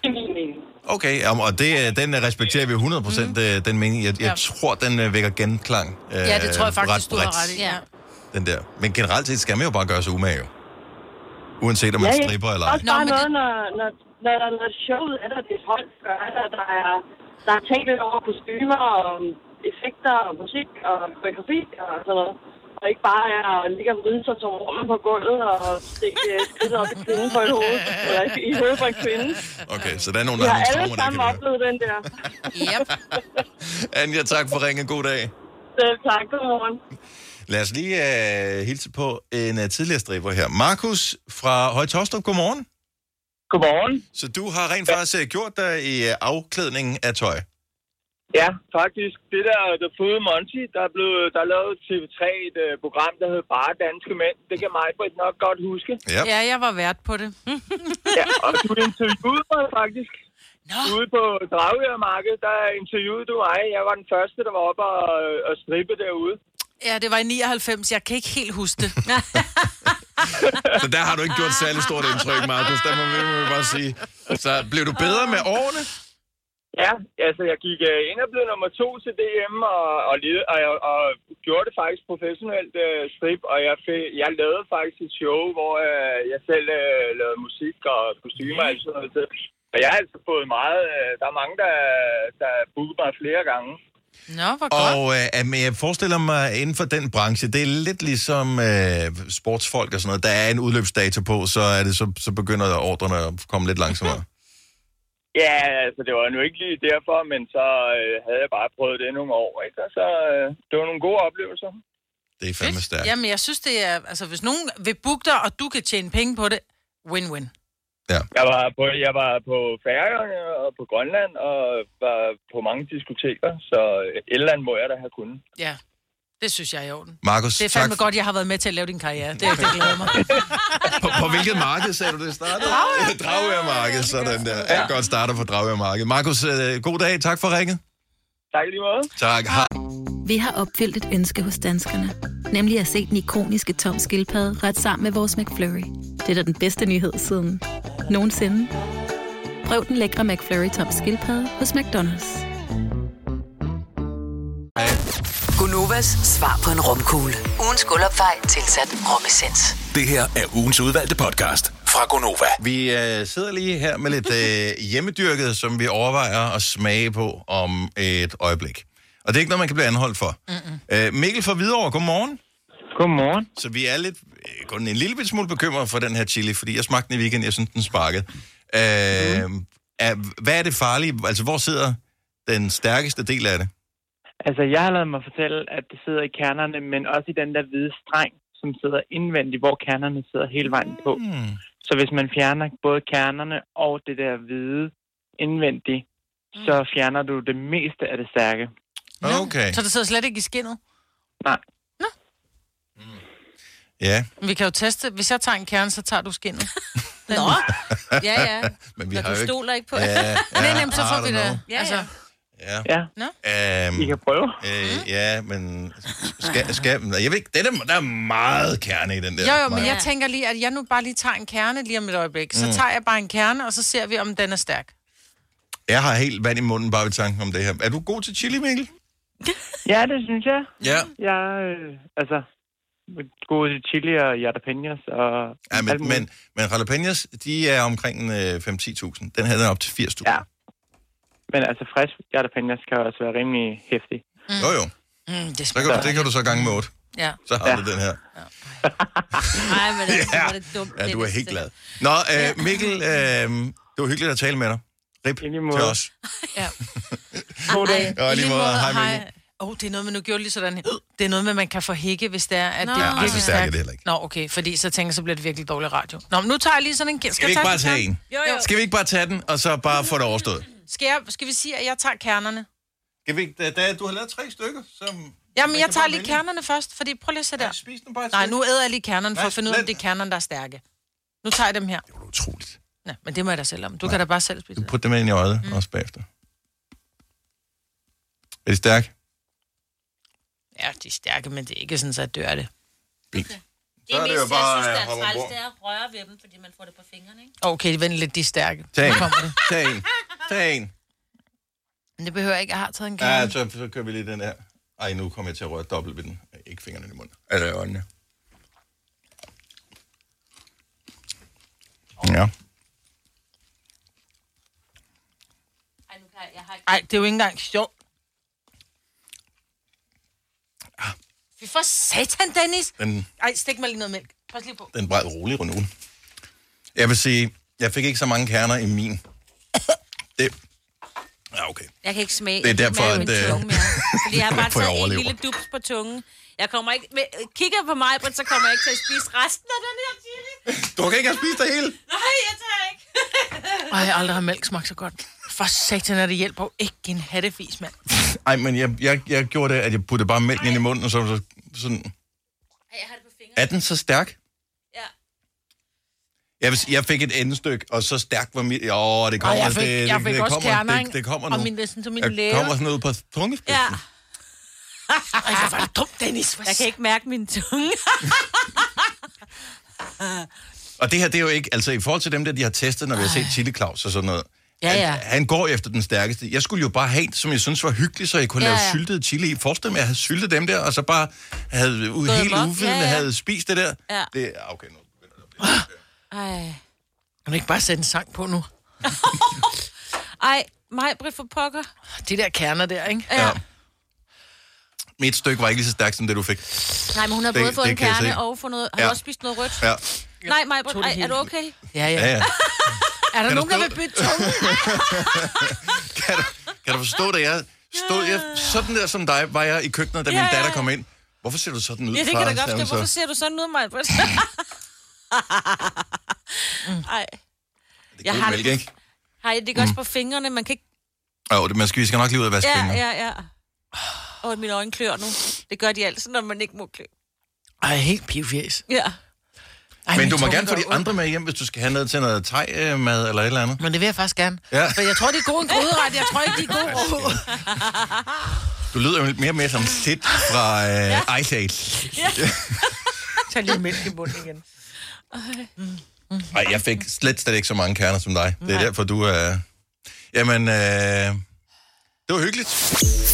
Det er min mening. Okay, og det, øh, den øh, respekterer vi 100% mm. den mening. Jeg, jeg Ja. tror, den øh, vækker genklang. Øh, Ja, det tror jeg faktisk, du har ret i. Ja. Den der. Men generelt set skal man jo bare gøre sig umage, jo. Uanset om man stripper eller ej. Også bare noget, når, når, når, når, når showet er der, det er folk gør der, der er, der er tænkt lidt over kostymer og effekter og musik og koreografi og sådan noget. Og ikke bare er at ligge og vride sig som rummen på gulvet og stikke øh, skridtet op i kvinden på et hoved, eller i- hovedet på en kvinde. Okay, så der er nogle, Vi der har har nogle alle traumer, der sammen kan oplevet den der. Yep. Anja, tak for ringen. God dag. Selv tak, godmorgen. Lad os lige uh, hilse på en uh, tidligere striber her. Markus fra Højtostrup, godmorgen. Godmorgen. Så du har rent faktisk uh, gjort dig i uh, afklædningen af tøj. Ja, faktisk. Det der The Food Monty, der er blevet der er lavet TV3 et uh, program, der hedder Bare Danske Mænd. Det kan mig Britt nok godt huske. Ja. ja, jeg var vært på det. ja, og du interviewede mig faktisk. Nå. Ude på Dragørmarkedet, der interviewede du mig. Jeg var den første, der var oppe og, og strippe derude. Ja, det var i 99. Jeg kan ikke helt huske det. Så der har du ikke gjort særlig stort indtryk, Markus. Der må vi må vi bare sige. Så blev du bedre med årene? Ja, altså jeg gik uh, ind og blev nummer to til DM, og, og, led, og, og, og gjorde det faktisk professionelt uh, strip, og jeg, fik, jeg lavede faktisk et show, hvor uh, jeg selv uh, lavede musik og kostymer og sådan noget. Og jeg har altså fået meget, uh, der er mange, der, der bookede mig flere gange. Nå, hvor godt. Og øh, men jeg forestiller mig, inden for den branche, det er lidt ligesom øh, sportsfolk og sådan noget. Der er en udløbsdato på, så, er det, så, så begynder ordrene at komme lidt langsommere. Ja, altså det var nu ikke lige derfor, men så øh, havde jeg bare prøvet det nogle år, ikke? Og så øh, det var nogle gode oplevelser. Det er fandme stærkt. Jamen, jeg synes, det er... Altså, hvis nogen vil booke dig, og du kan tjene penge på det, win-win. Jeg var på, jeg var på Færøerne og på Grønland og var på mange diskoteker, så et eller andet må jeg da have kunnet. Ja, det synes jeg er i orden. Markus, Det er fandme tak. godt, jeg har været med til at lave din karriere. Det, det glæder mig. På, på hvilket marked sagde du det startede? Dragør. Dragørmarked, sådan der. Ja. Godt starter på Dragørmarked. Markus, øh, god dag. Tak for ringet. Tak lige måde. Tak. Hej. Vi har opfyldt et ønske hos danskerne. Nemlig at se den ikoniske tom skildpadde ret sammen med vores McFlurry. Det er da den bedste nyhed siden nogensinde. Prøv den lækre McFlurry tom skildpadde hos McDonald's. Gunovas svar på en rumkugle. Ugens guldopfej tilsat romessens. Det her er ugens udvalgte podcast fra Gonova. Vi øh, sidder lige her med lidt øh, hjemmedyrket, som vi overvejer at smage på om et øjeblik. Og det er ikke noget, man kan blive anholdt for. Mm-mm. Øh, Mikkel fra Hvidovre, godmorgen. Godmorgen. Så vi er lidt, kun en lille bit smule bekymret for den her chili, fordi jeg smagte den i weekenden, jeg synes, den sparkede. Øh, Mm. er, hvad er det farlige? Altså, hvor sidder den stærkeste del af det? Altså, jeg har lavet mig fortælle, at det sidder i kernerne, men også i den der hvide streng, som sidder indvendigt, hvor kernerne sidder hele vejen på. Mm. Så hvis man fjerner både kernerne og det der hvide indvendigt, så fjerner du det meste af det stærke. Okay. Så det sidder slet ikke i skinnet? Nej. Ja. Vi kan jo teste. Hvis jeg tager en kerne, så tager du skinnet. Nå. Ja, ja. Men vi Når har du jo ikke... stoler ikke på Ja, ja, Nej, nej, så får vi don't det. know. Ja, altså, Ja. Ja. Nå. Um, I kan prøve. Øh, ja, men skal, skal, jeg ved ikke, den er, der er meget kerne i den der. Jo, jo, men jeg tænker lige, at jeg nu bare lige tager en kerne lige om et øjeblik. Så Mm. tager jeg bare en kerne, og så ser vi, om den er stærk. Jeg har helt vand i munden bare ved tanken om det her. Er du god til chili, Mikkel? Ja, det synes jeg. Ja. Jeg, øh, altså, gode chili og jalapenos og Ja, men, men, men jalapenos, de er omkring øh, 5-10.000. Den her den er op til 80.000. Ja. Men altså, frisk jalapenos kan også være rimelig hæftig. Mm. Jo, jo. Mm, det, Så kan du, det kan du så gange med 8. Ja. Så har ja. du den her. Nej, men altså, Ja. ja. var det dumt. Ja, du er helt glad. Nå, øh, Mikkel, øh, det var hyggeligt at tale med dig. Rip til os. Ja. God dag. Ja, i lige måde. Hej, Mikkel. Åh, oh, det er noget, man nu gjorde lige sådan. Det er noget med, man kan få hække, hvis det er, at Nå. det er Ja, ej, så virkelig stærkt er stærkt. det heller ikke. Nå, okay, fordi så tænker jeg, så bliver det virkelig dårlig radio. Nå, men nu tager jeg lige sådan en... Skal, Skal vi jeg ikke bare den tage en? Jo, jo. Skal vi ikke bare tage den, og så bare få det overstået? Skal, jeg, skal vi sige, at jeg tager kernerne? Skal vi, ikke- da, da, du har lavet tre stykker, som... Jamen, jeg tager lige kernerne først, fordi prøv lige at se der. spis nu bare Nej, nu æder jeg lige kernerne for Nej, at finde ud af, om lad- det er kernerne, der er stærke. Nu tager jeg dem her. Utroligt. Ja, men det må jeg da selv om. Du Nej. kan da bare selv spise Du putter dem ind i øjet mm. også bagefter. Er de stærke? Ja, de er stærke, men det er ikke sådan, så jeg dør af det. Det Så er det mest, jo bare, jeg synes, øh, der er hoppe træls, det er at røre ved dem, fordi man får det på fingrene, ikke? Okay, vent lidt, de er stærke. Tag en. kommer det. Tag en. Tag en. Men det behøver jeg ikke, jeg har taget en kerne. Ja, så, så kører vi lige den her. Ej, nu kommer jeg til at røre dobbelt ved den. Ikke fingrene i munden. Eller i øjnene. Ja. Ej, det er jo ikke engang sjovt. Fy for satan, Dennis! Den, Ej, stik mig lige noget mælk. Pas lige på. den bræd rolig rundt Jeg vil sige, jeg fik ikke så mange kerner i min. Det, ja, okay. Jeg kan ikke smage. Det er derfor, at, min øh, tunge mere. Fordi jeg har bare for jeg taget en overlever. lille dups på tungen. Jeg kommer ikke... Men, kigger på mig, Britt, så kommer jeg ikke til at spise resten af den her chili. Du kan ikke have spist det hele. Nej, jeg tager ikke. Ej, jeg har aldrig har mælk smagt så godt. For satan, er det hjælper jo ikke en hattefis, mand. Ej, men jeg, jeg, jeg gjorde det, at jeg puttede bare mælken ind i munden, og så, så sådan... Er den så stærk? Ja. Jeg, jeg fik et endestykke, og så stærkt var mit... Åh, det kommer... jeg fik, det, jeg det, fik det også kommer, kerner, det, det kommer nu. Og min, det sådan, som min Jeg læger. kommer sådan ud på tungespidsen. Ja. Ej, hvor var det dumt, Dennis. Jeg kan ikke mærke min tunge. Og det her, det er jo ikke... Altså, i forhold til dem der, de har testet, når vi har set Chili Claus og sådan noget. Ja, ja. Han, han går efter den stærkeste. Jeg skulle jo bare have en, som jeg synes var hyggelig, så jeg kunne Ja, lave ja. syltet chili i. Forestil mig, at jeg havde syltet dem der, og så bare havde u- Gået helt amok. uvidende Ja, ja. havde spist det der. Ja. Det er okay nu. Ej. Kan du ikke bare sætte en sang på nu? Ej, mig, Britt for pokker. De der kerner der, ikke? Ja. Mit stykke var ikke lige så stærkt som det, du fik. Nej, men hun har Det- både fået det en kerne og fået noget... Har Ja. du også spist noget rødt? Ja. Nej, mig, Britt, det er hele. du okay? Ja, Ja, ja. Er der Kan nogen, der vil bytte tunge? Kan du, kan du forstå det? Jeg stod jeg, sådan der som dig, var jeg i køkkenet, da min datter kom ind. Hvorfor ser du sådan ud, Ja, det far? kan da godt forstå. Hvorfor ser du sådan ud, mig? Ej. Jeg god har mælk, det, ikke? I det godt på fingrene? Man kan ikke... Jo, det, man skal, vi skal nok lige ud og vaske Ja, fingre. ja, ja. Og mine øjne klør nu. Det gør de altid, når man ikke må klø. Ej, helt pivfjæs. Ja. Ej, Men min du må gerne få de andre med hjem, hvis du skal have noget til noget thai-mad eller et eller andet. Men det vil jeg faktisk gerne. Ja. For jeg tror, de er gode en gryderet. Jeg tror ikke, de er gode. Du lyder jo mere og mere som Sid fra uh, Ice Age. Tag lige mælk i munden igen. Nej, jeg fik slet, slet ikke så mange kerner som dig. Det er Nej. derfor, du er... Jamen, øh... det var hyggeligt.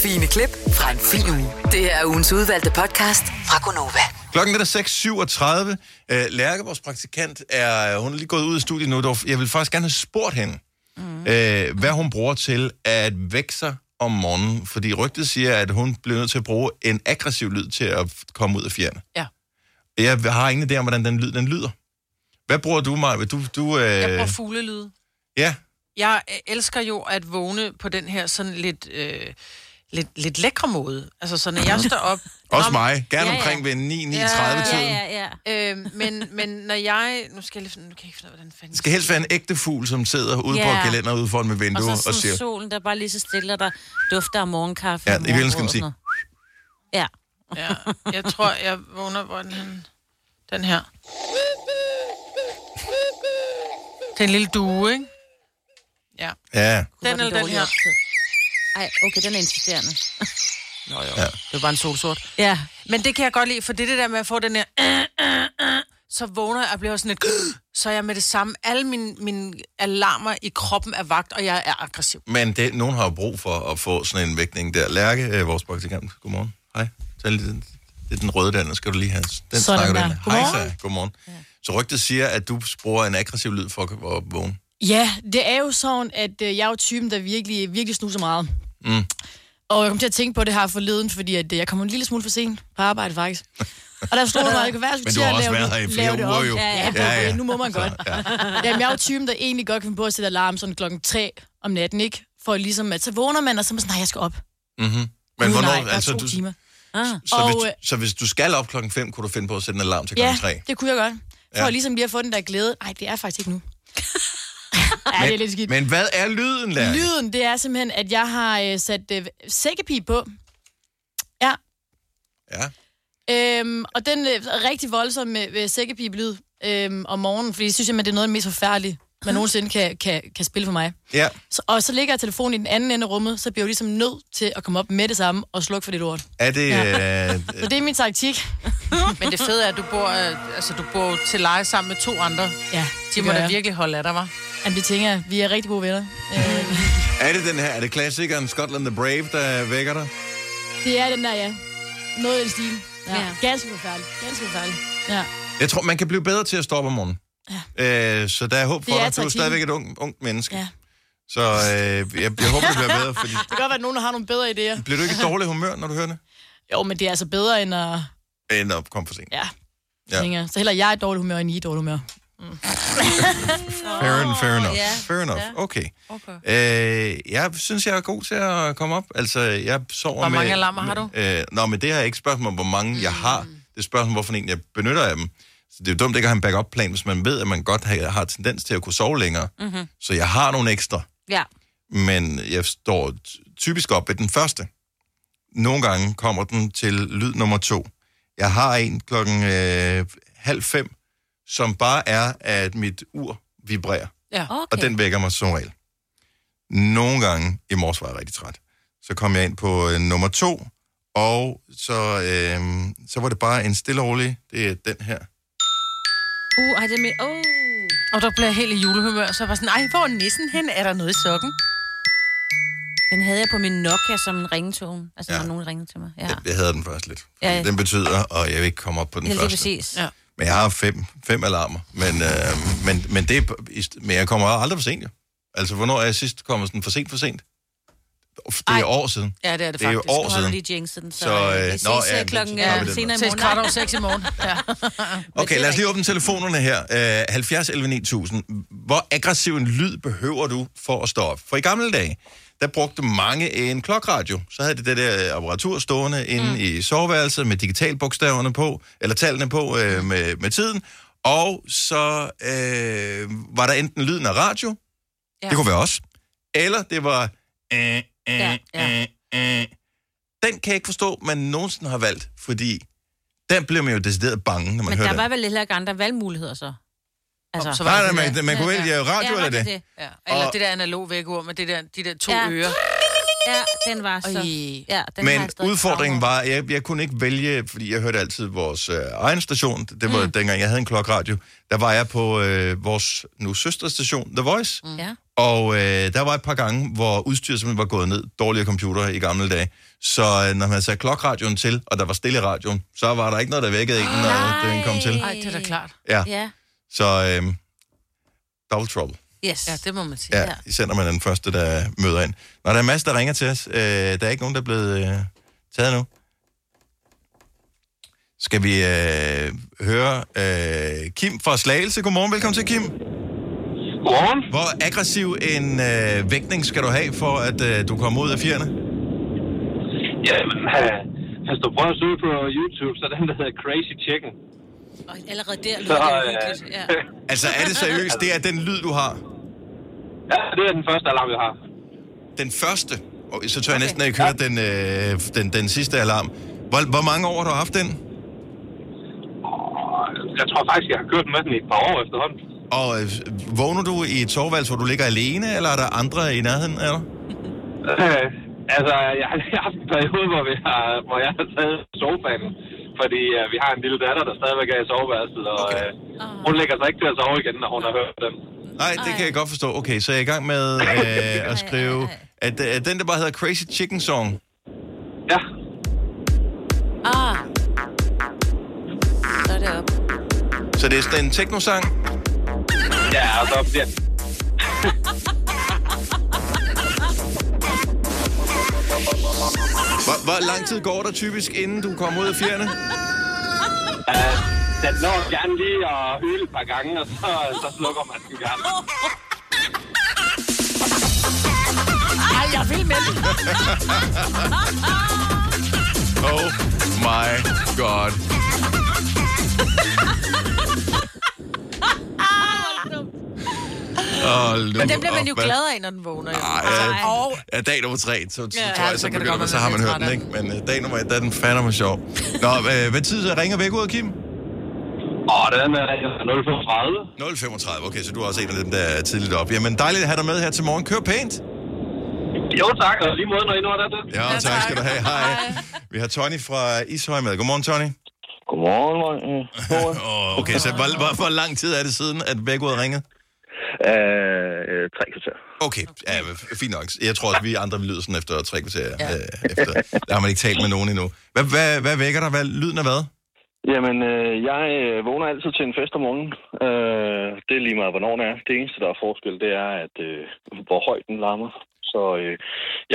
Fine klip fra en fin uge. Det er ugens udvalgte podcast fra Gonova. Klokken er der 6.37. Øh, Lærke, vores praktikant, er, hun er lige gået ud af studiet nu. Jeg vil faktisk gerne have spurgt hende, mm. øh, hvad hun bruger til at vække sig om morgenen. Fordi rygtet siger, at hun bliver nødt til at bruge en aggressiv lyd til at komme ud af fjerne. Ja. Jeg har ingen idé om, hvordan den lyd den lyder. Hvad bruger du, Maja? Du, du, øh... Jeg bruger fuglelyde. Ja, Jeg øh, elsker jo at vågne på den her sådan lidt, øh, lidt, lidt lækre måde. Altså, så når jeg står op... også mig. Gerne Ja, ja. omkring ved 9-9.30 Ja, tiden. Ja, ja. Øh, men, men når jeg... Nu skal jeg lige finde... Nu kan jeg ikke finde ud af, hvordan fanden... Skal helst være en ægte fugl, som sidder ude Ja. på kalender ude foran med vinduet Og og, så sådan siger... solen, der bare lige så stille, og der dufter af morgenkaffe. Ja, og i virkeligheden skal man og sige-. Ja. Ja, jeg tror, jeg vågner, hvor den? Den her. Det er en lille due, ikke? Ja. Ja. Den Var eller den her? Ej, okay, den er insisterende. Nå jo, ja. det er bare en solsort. Ja. Men det kan jeg godt lide, for det er det der med at få den her... Så vågner jeg og bliver sådan lidt... Så er jeg med det samme. Alle mine, mine alarmer i kroppen er vagt, og jeg er aggressiv. Men det, nogen har jo brug for at få sådan en vækning der. Lærke, øh, vores praktikant, godmorgen. Hej. Tag lige den, det er den røde der, den skal du lige have. Den Sådan snakker du der. Hej, så. Godmorgen. Ja. Så rygtet siger, at du bruger en aggressiv lyd for at vågne. Ja, det er jo sådan, at øh, jeg er jo typen, der virkelig, virkelig snuser meget. Mm. Og jeg kom til at tænke på det her forleden, fordi at, øh, jeg kommer en lille smule for sent på arbejde, faktisk. Og der stod der, at jeg kan være, at jeg Men skulle du til har at også lave, været her i det- flere lave det uger, jo. Ja, ja, Ja, ja. nu må man godt. Ja. Jamen, jeg er jo typen, der egentlig godt kan finde på at sætte alarm sådan klokken 3 om natten, ikke? For ligesom, at så vågner man, og så er man sådan, nej, jeg skal op. Mm-hmm. Men Gud, hvornår, nej, altså, to du, timer. Ah. så, og, hvis, øh, så hvis du skal op klokken 5, kunne du finde på at sætte en alarm til ja, klokken 3? det kunne jeg godt. For Ja. ja. ligesom lige at få den der glæde. Nej, det er faktisk ikke nu. Ja, det er lidt skidt. Men hvad er lyden, Lærke? Lyden, det er simpelthen, at jeg har øh, sat øh, sækkepip på. Ja. Ja. Øhm, og den øh, er rigtig voldsom med, med sækkepip-lyd øhm, om morgenen, fordi jeg synes, at det er noget af det mest forfærdelige. man nogensinde kan, kan, kan spille for mig. Ja. Så, og så ligger jeg telefonen i den anden ende af rummet, så bliver jeg jo ligesom nødt til at komme op med det samme og slukke for det lort. Er det... Ja. Øh, Så det er min taktik. Men det fede er, at du bor, øh, altså, du bor til leje sammen med to andre. Ja, De må da jeg. virkelig holde af dig, var. Jamen, det tænker jeg. Vi er rigtig gode venner. Er det den her? Er det klassikeren Scotland the Brave, der vækker dig? det er den der, ja. Noget i den stil. Ja. Ja. Ganske forfærdeligt. Ganske forfærdeligt. Ja. Jeg tror, man kan blive bedre til at stoppe om morgenen. Ja. Øh, så der er håb for Det er dig. Du er stadigvæk et ungt, ungt menneske. Ja. Så øh, jeg, jeg håber, det bliver bedre, fordi... Det kan godt være, at nogen har nogle bedre idéer. Bliver du ikke i dårlig humør, når du hører det? Jo, men det er altså bedre end at... End at komme for sent. Ja, Ja. Så heller jeg er i dårlig humør, end I er i dårlig humør. Fair, oh, fair enough. ja. Fair enough. Okay. okay. Øh, jeg synes, jeg er god til at komme op. Altså, jeg sover Hvor med... mange alarmer har du? Øh, nå, men det her er ikke spørgsmål om, hvor mange jeg har. Det er spørgsmål, hvorfor en jeg benytter af dem. Så det er jo dumt ikke at have en backup-plan, hvis man ved, at man godt har, har tendens til at kunne sove længere. Mm-hmm. Så jeg har nogle ekstra. Ja. men jeg står typisk op ved den første. Nogle gange kommer den til lyd nummer to. Jeg har en klokken øh, halv fem, som bare er, at mit ur vibrerer. Ja. Okay. Og den vækker mig som regel. Nogle gange, i morges var jeg rigtig træt, så kom jeg ind på øh, nummer to, og så, øh, så var det bare en stille og rolig, det er den her. Uh, ej, det er med... Oh. Og der blev jeg helt i julehumør, så jeg var sådan, ej, hvor er nissen hen? Er der noget i sokken? Den havde jeg på min Nokia som en ringetone. Altså, Ja. ja. når nogen ringede til mig. Ja, Jeg, jeg havde den først lidt. Ja, ja. Den betyder, og jeg vil ikke komme op på den ja første. præcis. Ja. Men jeg har fem, fem alarmer. Men, øh, men, men, det er, men jeg kommer aldrig for sent, jo. Altså, hvornår er jeg sidst kommet sådan for sent for sent? Det er Ej. år siden. Ja, det er det Det er jo faktisk. år siden. lige jinxet den, så, Så, øh, vi ses nå, ja, men klokken ja, den. senere i Ses morgen. kvart over seks i morgen. Ja. Okay, lad os lige åbne telefonerne her. Øh, 70 11 9000. Hvor aggressiv en lyd behøver du for at stå op? For i gamle dage, der brugte mange en klokradio. Så havde de det der apparatur stående inde mm. i soveværelset med digitalbogstaverne på, eller tallene på øh, med, med tiden. Og så øh, var der enten lyden af radio, ja. det kunne være os, eller det var... Øh, øh, Ja, ja. øh, øh. Den kan jeg ikke forstå, man nogensinde har valgt, fordi den bliver man jo decideret bange, når man Men hører der den. var vel heller ikke andre valgmuligheder, så? Altså, Så Nej, det nej, det man, man kunne vælge radio Ja, eller var det. det Ja. Eller Og- det der analog vækord med det der, de der to Ja. ører. Ja, den var så... Ja, den Men udfordringen var, at jeg, jeg kunne ikke vælge, fordi jeg hørte altid vores øh, egen station. Det var mm. dengang, jeg havde en klokradio. Der var jeg på øh, vores nu søsterstation, The Voice. Mm. Ja. Og øh, der var et par gange, hvor udstyret simpelthen var gået ned. Dårligere computer i gamle dage. Så øh, når man satte klokradioen til, og der var stille i radioen, så var der ikke noget, der vækkede en, når den kom til. Ej, det er da klart. Ja. Ja. Så øh, double trouble. Yes. Ja, det må man sige. Ja, især når man er den første, der møder ind. Når der er masser, der ringer til os, øh, der er ikke nogen, der er blevet øh, taget nu. Skal vi øh, høre øh, Kim fra Slagelse. Godmorgen, velkommen til Kim. Godmorgen. Hvor aggressiv en øh, vægtning skal du have, for at øh, du kommer ud af fjerne? Jamen, øh, hvis du prøver at søge på YouTube, så er den, der hedder Crazy Chicken. Og allerede der Så, lyder det øh, uhyggeligt. Ja. Altså, er det seriøst? Det er den lyd, du har? Ja, det er den første alarm, jeg har. Den første? Og så tør jeg næsten ikke høre den, øh, den, den sidste alarm. Hvor, hvor mange år har du haft den? Og jeg tror faktisk, jeg har kørt med den i et par år efterhånden. Og øh, vågner du i et soveværelse, hvor du ligger alene, eller er der andre i nærheden af dig? Øh, altså, jeg har jeg har haft en periode, hvor, vi har, hvor jeg har taget sofaen. Fordi øh, vi har en lille datter, der stadigvæk er i soveværelset, og øh, hun lægger sig ikke til at sove igen, når hun har hørt den. Nej, det kan jeg godt forstå. Okay, så jeg er i gang med øh, at skrive... At, at den, der bare hedder Crazy Chicken Song. Ja. Ah. Så er det op. Så det er sådan en teknosang? Ja, og så bliver Hvor, hvor lang tid går der typisk, inden du kommer ud af fjerne? øh, den når gerne lige at hyle et par gange, og så, så slukker man den gerne. Ej, jeg vil med den. Oh my god. Oh, Men den bliver man jo glad af, når den vågner. jo. Ej, Og ja, dag nummer tre, så, så, så Ja, tror jeg, så så, begynder, man, så har man hørt den, ikke? Men øh, dag nummer et, der er den fandme sjov. Nå, øh, hvad tid så ringer væk ud, Kim? Og den er 0,35. 0,35. Okay, så du er også en af dem, der er tidligt op. Jamen, dejligt at have dig med her til morgen. Kør pænt. Jo tak, og lige måde, når I når det. Ja, ja tak skal du have. Hej. Vi har Tony fra Ishøj med. Godmorgen, Tony. Godmorgen, oh, Okay, så hvor, hvor, hvor lang tid er det siden, at har ringet? Øh, tre kvarter. Okay, ja, fint nok. Jeg tror også, vi andre lyder sådan efter tre kvarter. Ja. Øh, efter. Der har man ikke talt med nogen endnu. Hvad, hvad, hvad vækker dig? Hvad, lyden af hvad? Jamen, øh, jeg øh, vågner altid til en fest om morgenen. Øh, det er lige meget, hvornår det er. Det eneste, der er forskel, det er, at øh, hvor højt den larmer. Så øh,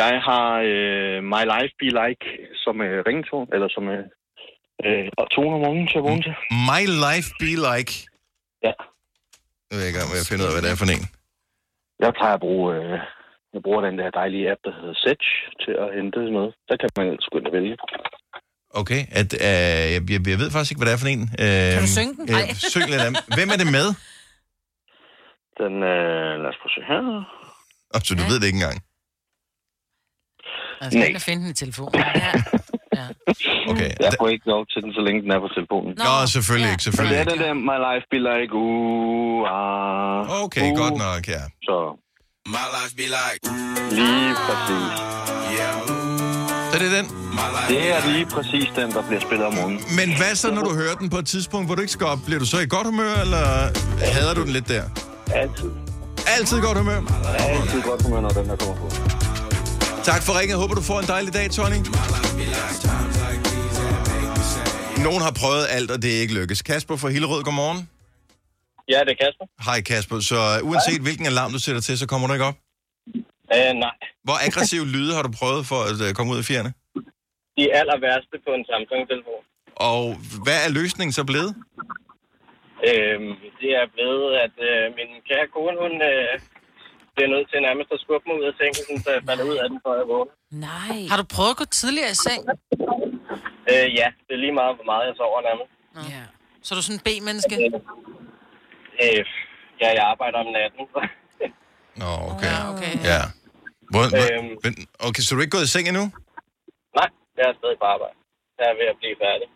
jeg har øh, My Life Be Like som øh, ringetone, eller som øh, øh, tone om morgenen til at vågne til. My Life Be Like? Ja. Nu er jeg i gang med at finde ud af, hvad det er for en. Jeg plejer at bruge, øh, jeg bruger den der dejlige app, der hedder Setch, til at hente noget. Der kan man gå ind og vælge. Okay, at, øh, jeg, jeg, ved faktisk ikke, hvad det er for en. Øh, Kan du synge den? Øh, Nej. syng lidt af den. Hvem er det med? Den, øh, lad os prøve at se her. Oh, så du ved det ikke engang. Jeg skal og finde den i telefonen. Ja. Okay. Jeg får ikke lov til den, så længe den er på telefonen. Nå, selvfølgelig ikke, selvfølgelig Men det er den der, My Life Be Like, uh, ah, Okay, uh. godt nok, ja. Så. My life be like. Lige præcis. Så det er den? Det er lige præcis den, der bliver spillet om morgenen. Men hvad så, når du hører den på et tidspunkt, hvor du ikke skal op? Bliver du så i godt humør, eller hader du den lidt der? Altid. Altid godt humør? Altid godt humør, når den her kommer på. Tak for ringen. Jeg håber, du får en dejlig dag, Tony. Nogen har prøvet alt, og det er ikke lykkes. Kasper fra Hillerød, godmorgen. Ja, det er Kasper. Hej Kasper. Så uh, uanset hvilken alarm du sætter til, så kommer du ikke op? Øh, nej. Hvor aggressiv lyde har du prøvet for at uh, komme ud af fjerne? De aller værste på en Samsung-telefon. Og hvad er løsningen så blevet? Øhm, det er blevet, at øh, min kære kone, hun øh, bliver nødt til nærmest at skubbe mig ud af sengen, sådan, så jeg falder ud af den, før jeg vågner. Nej. Har du prøvet at gå tidligere i seng? Øh, ja, det er lige meget, hvor meget jeg sover nærmest. Ja. Så er du sådan en B-menneske? Øh, ja, jeg arbejder om natten. så- Nå, okay. Ja, okay. Ja. Hvor, hvor, Øhm. men, okay, så er du ikke gået i seng endnu? Nej, jeg er stadig på arbejde. Jeg er ved at blive færdig.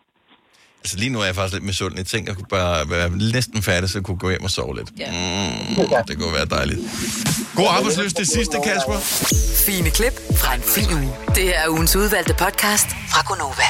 Altså lige nu er jeg faktisk lidt misundelig. Jeg tænker, jeg kunne bare være næsten færdig, så jeg kunne gå hjem og sove lidt. Ja. Mm, det kunne være dejligt. God arbejdsløs det sidste, Kasper. Fine klip fra en fin uge. Det er ugens udvalgte podcast fra Gonova.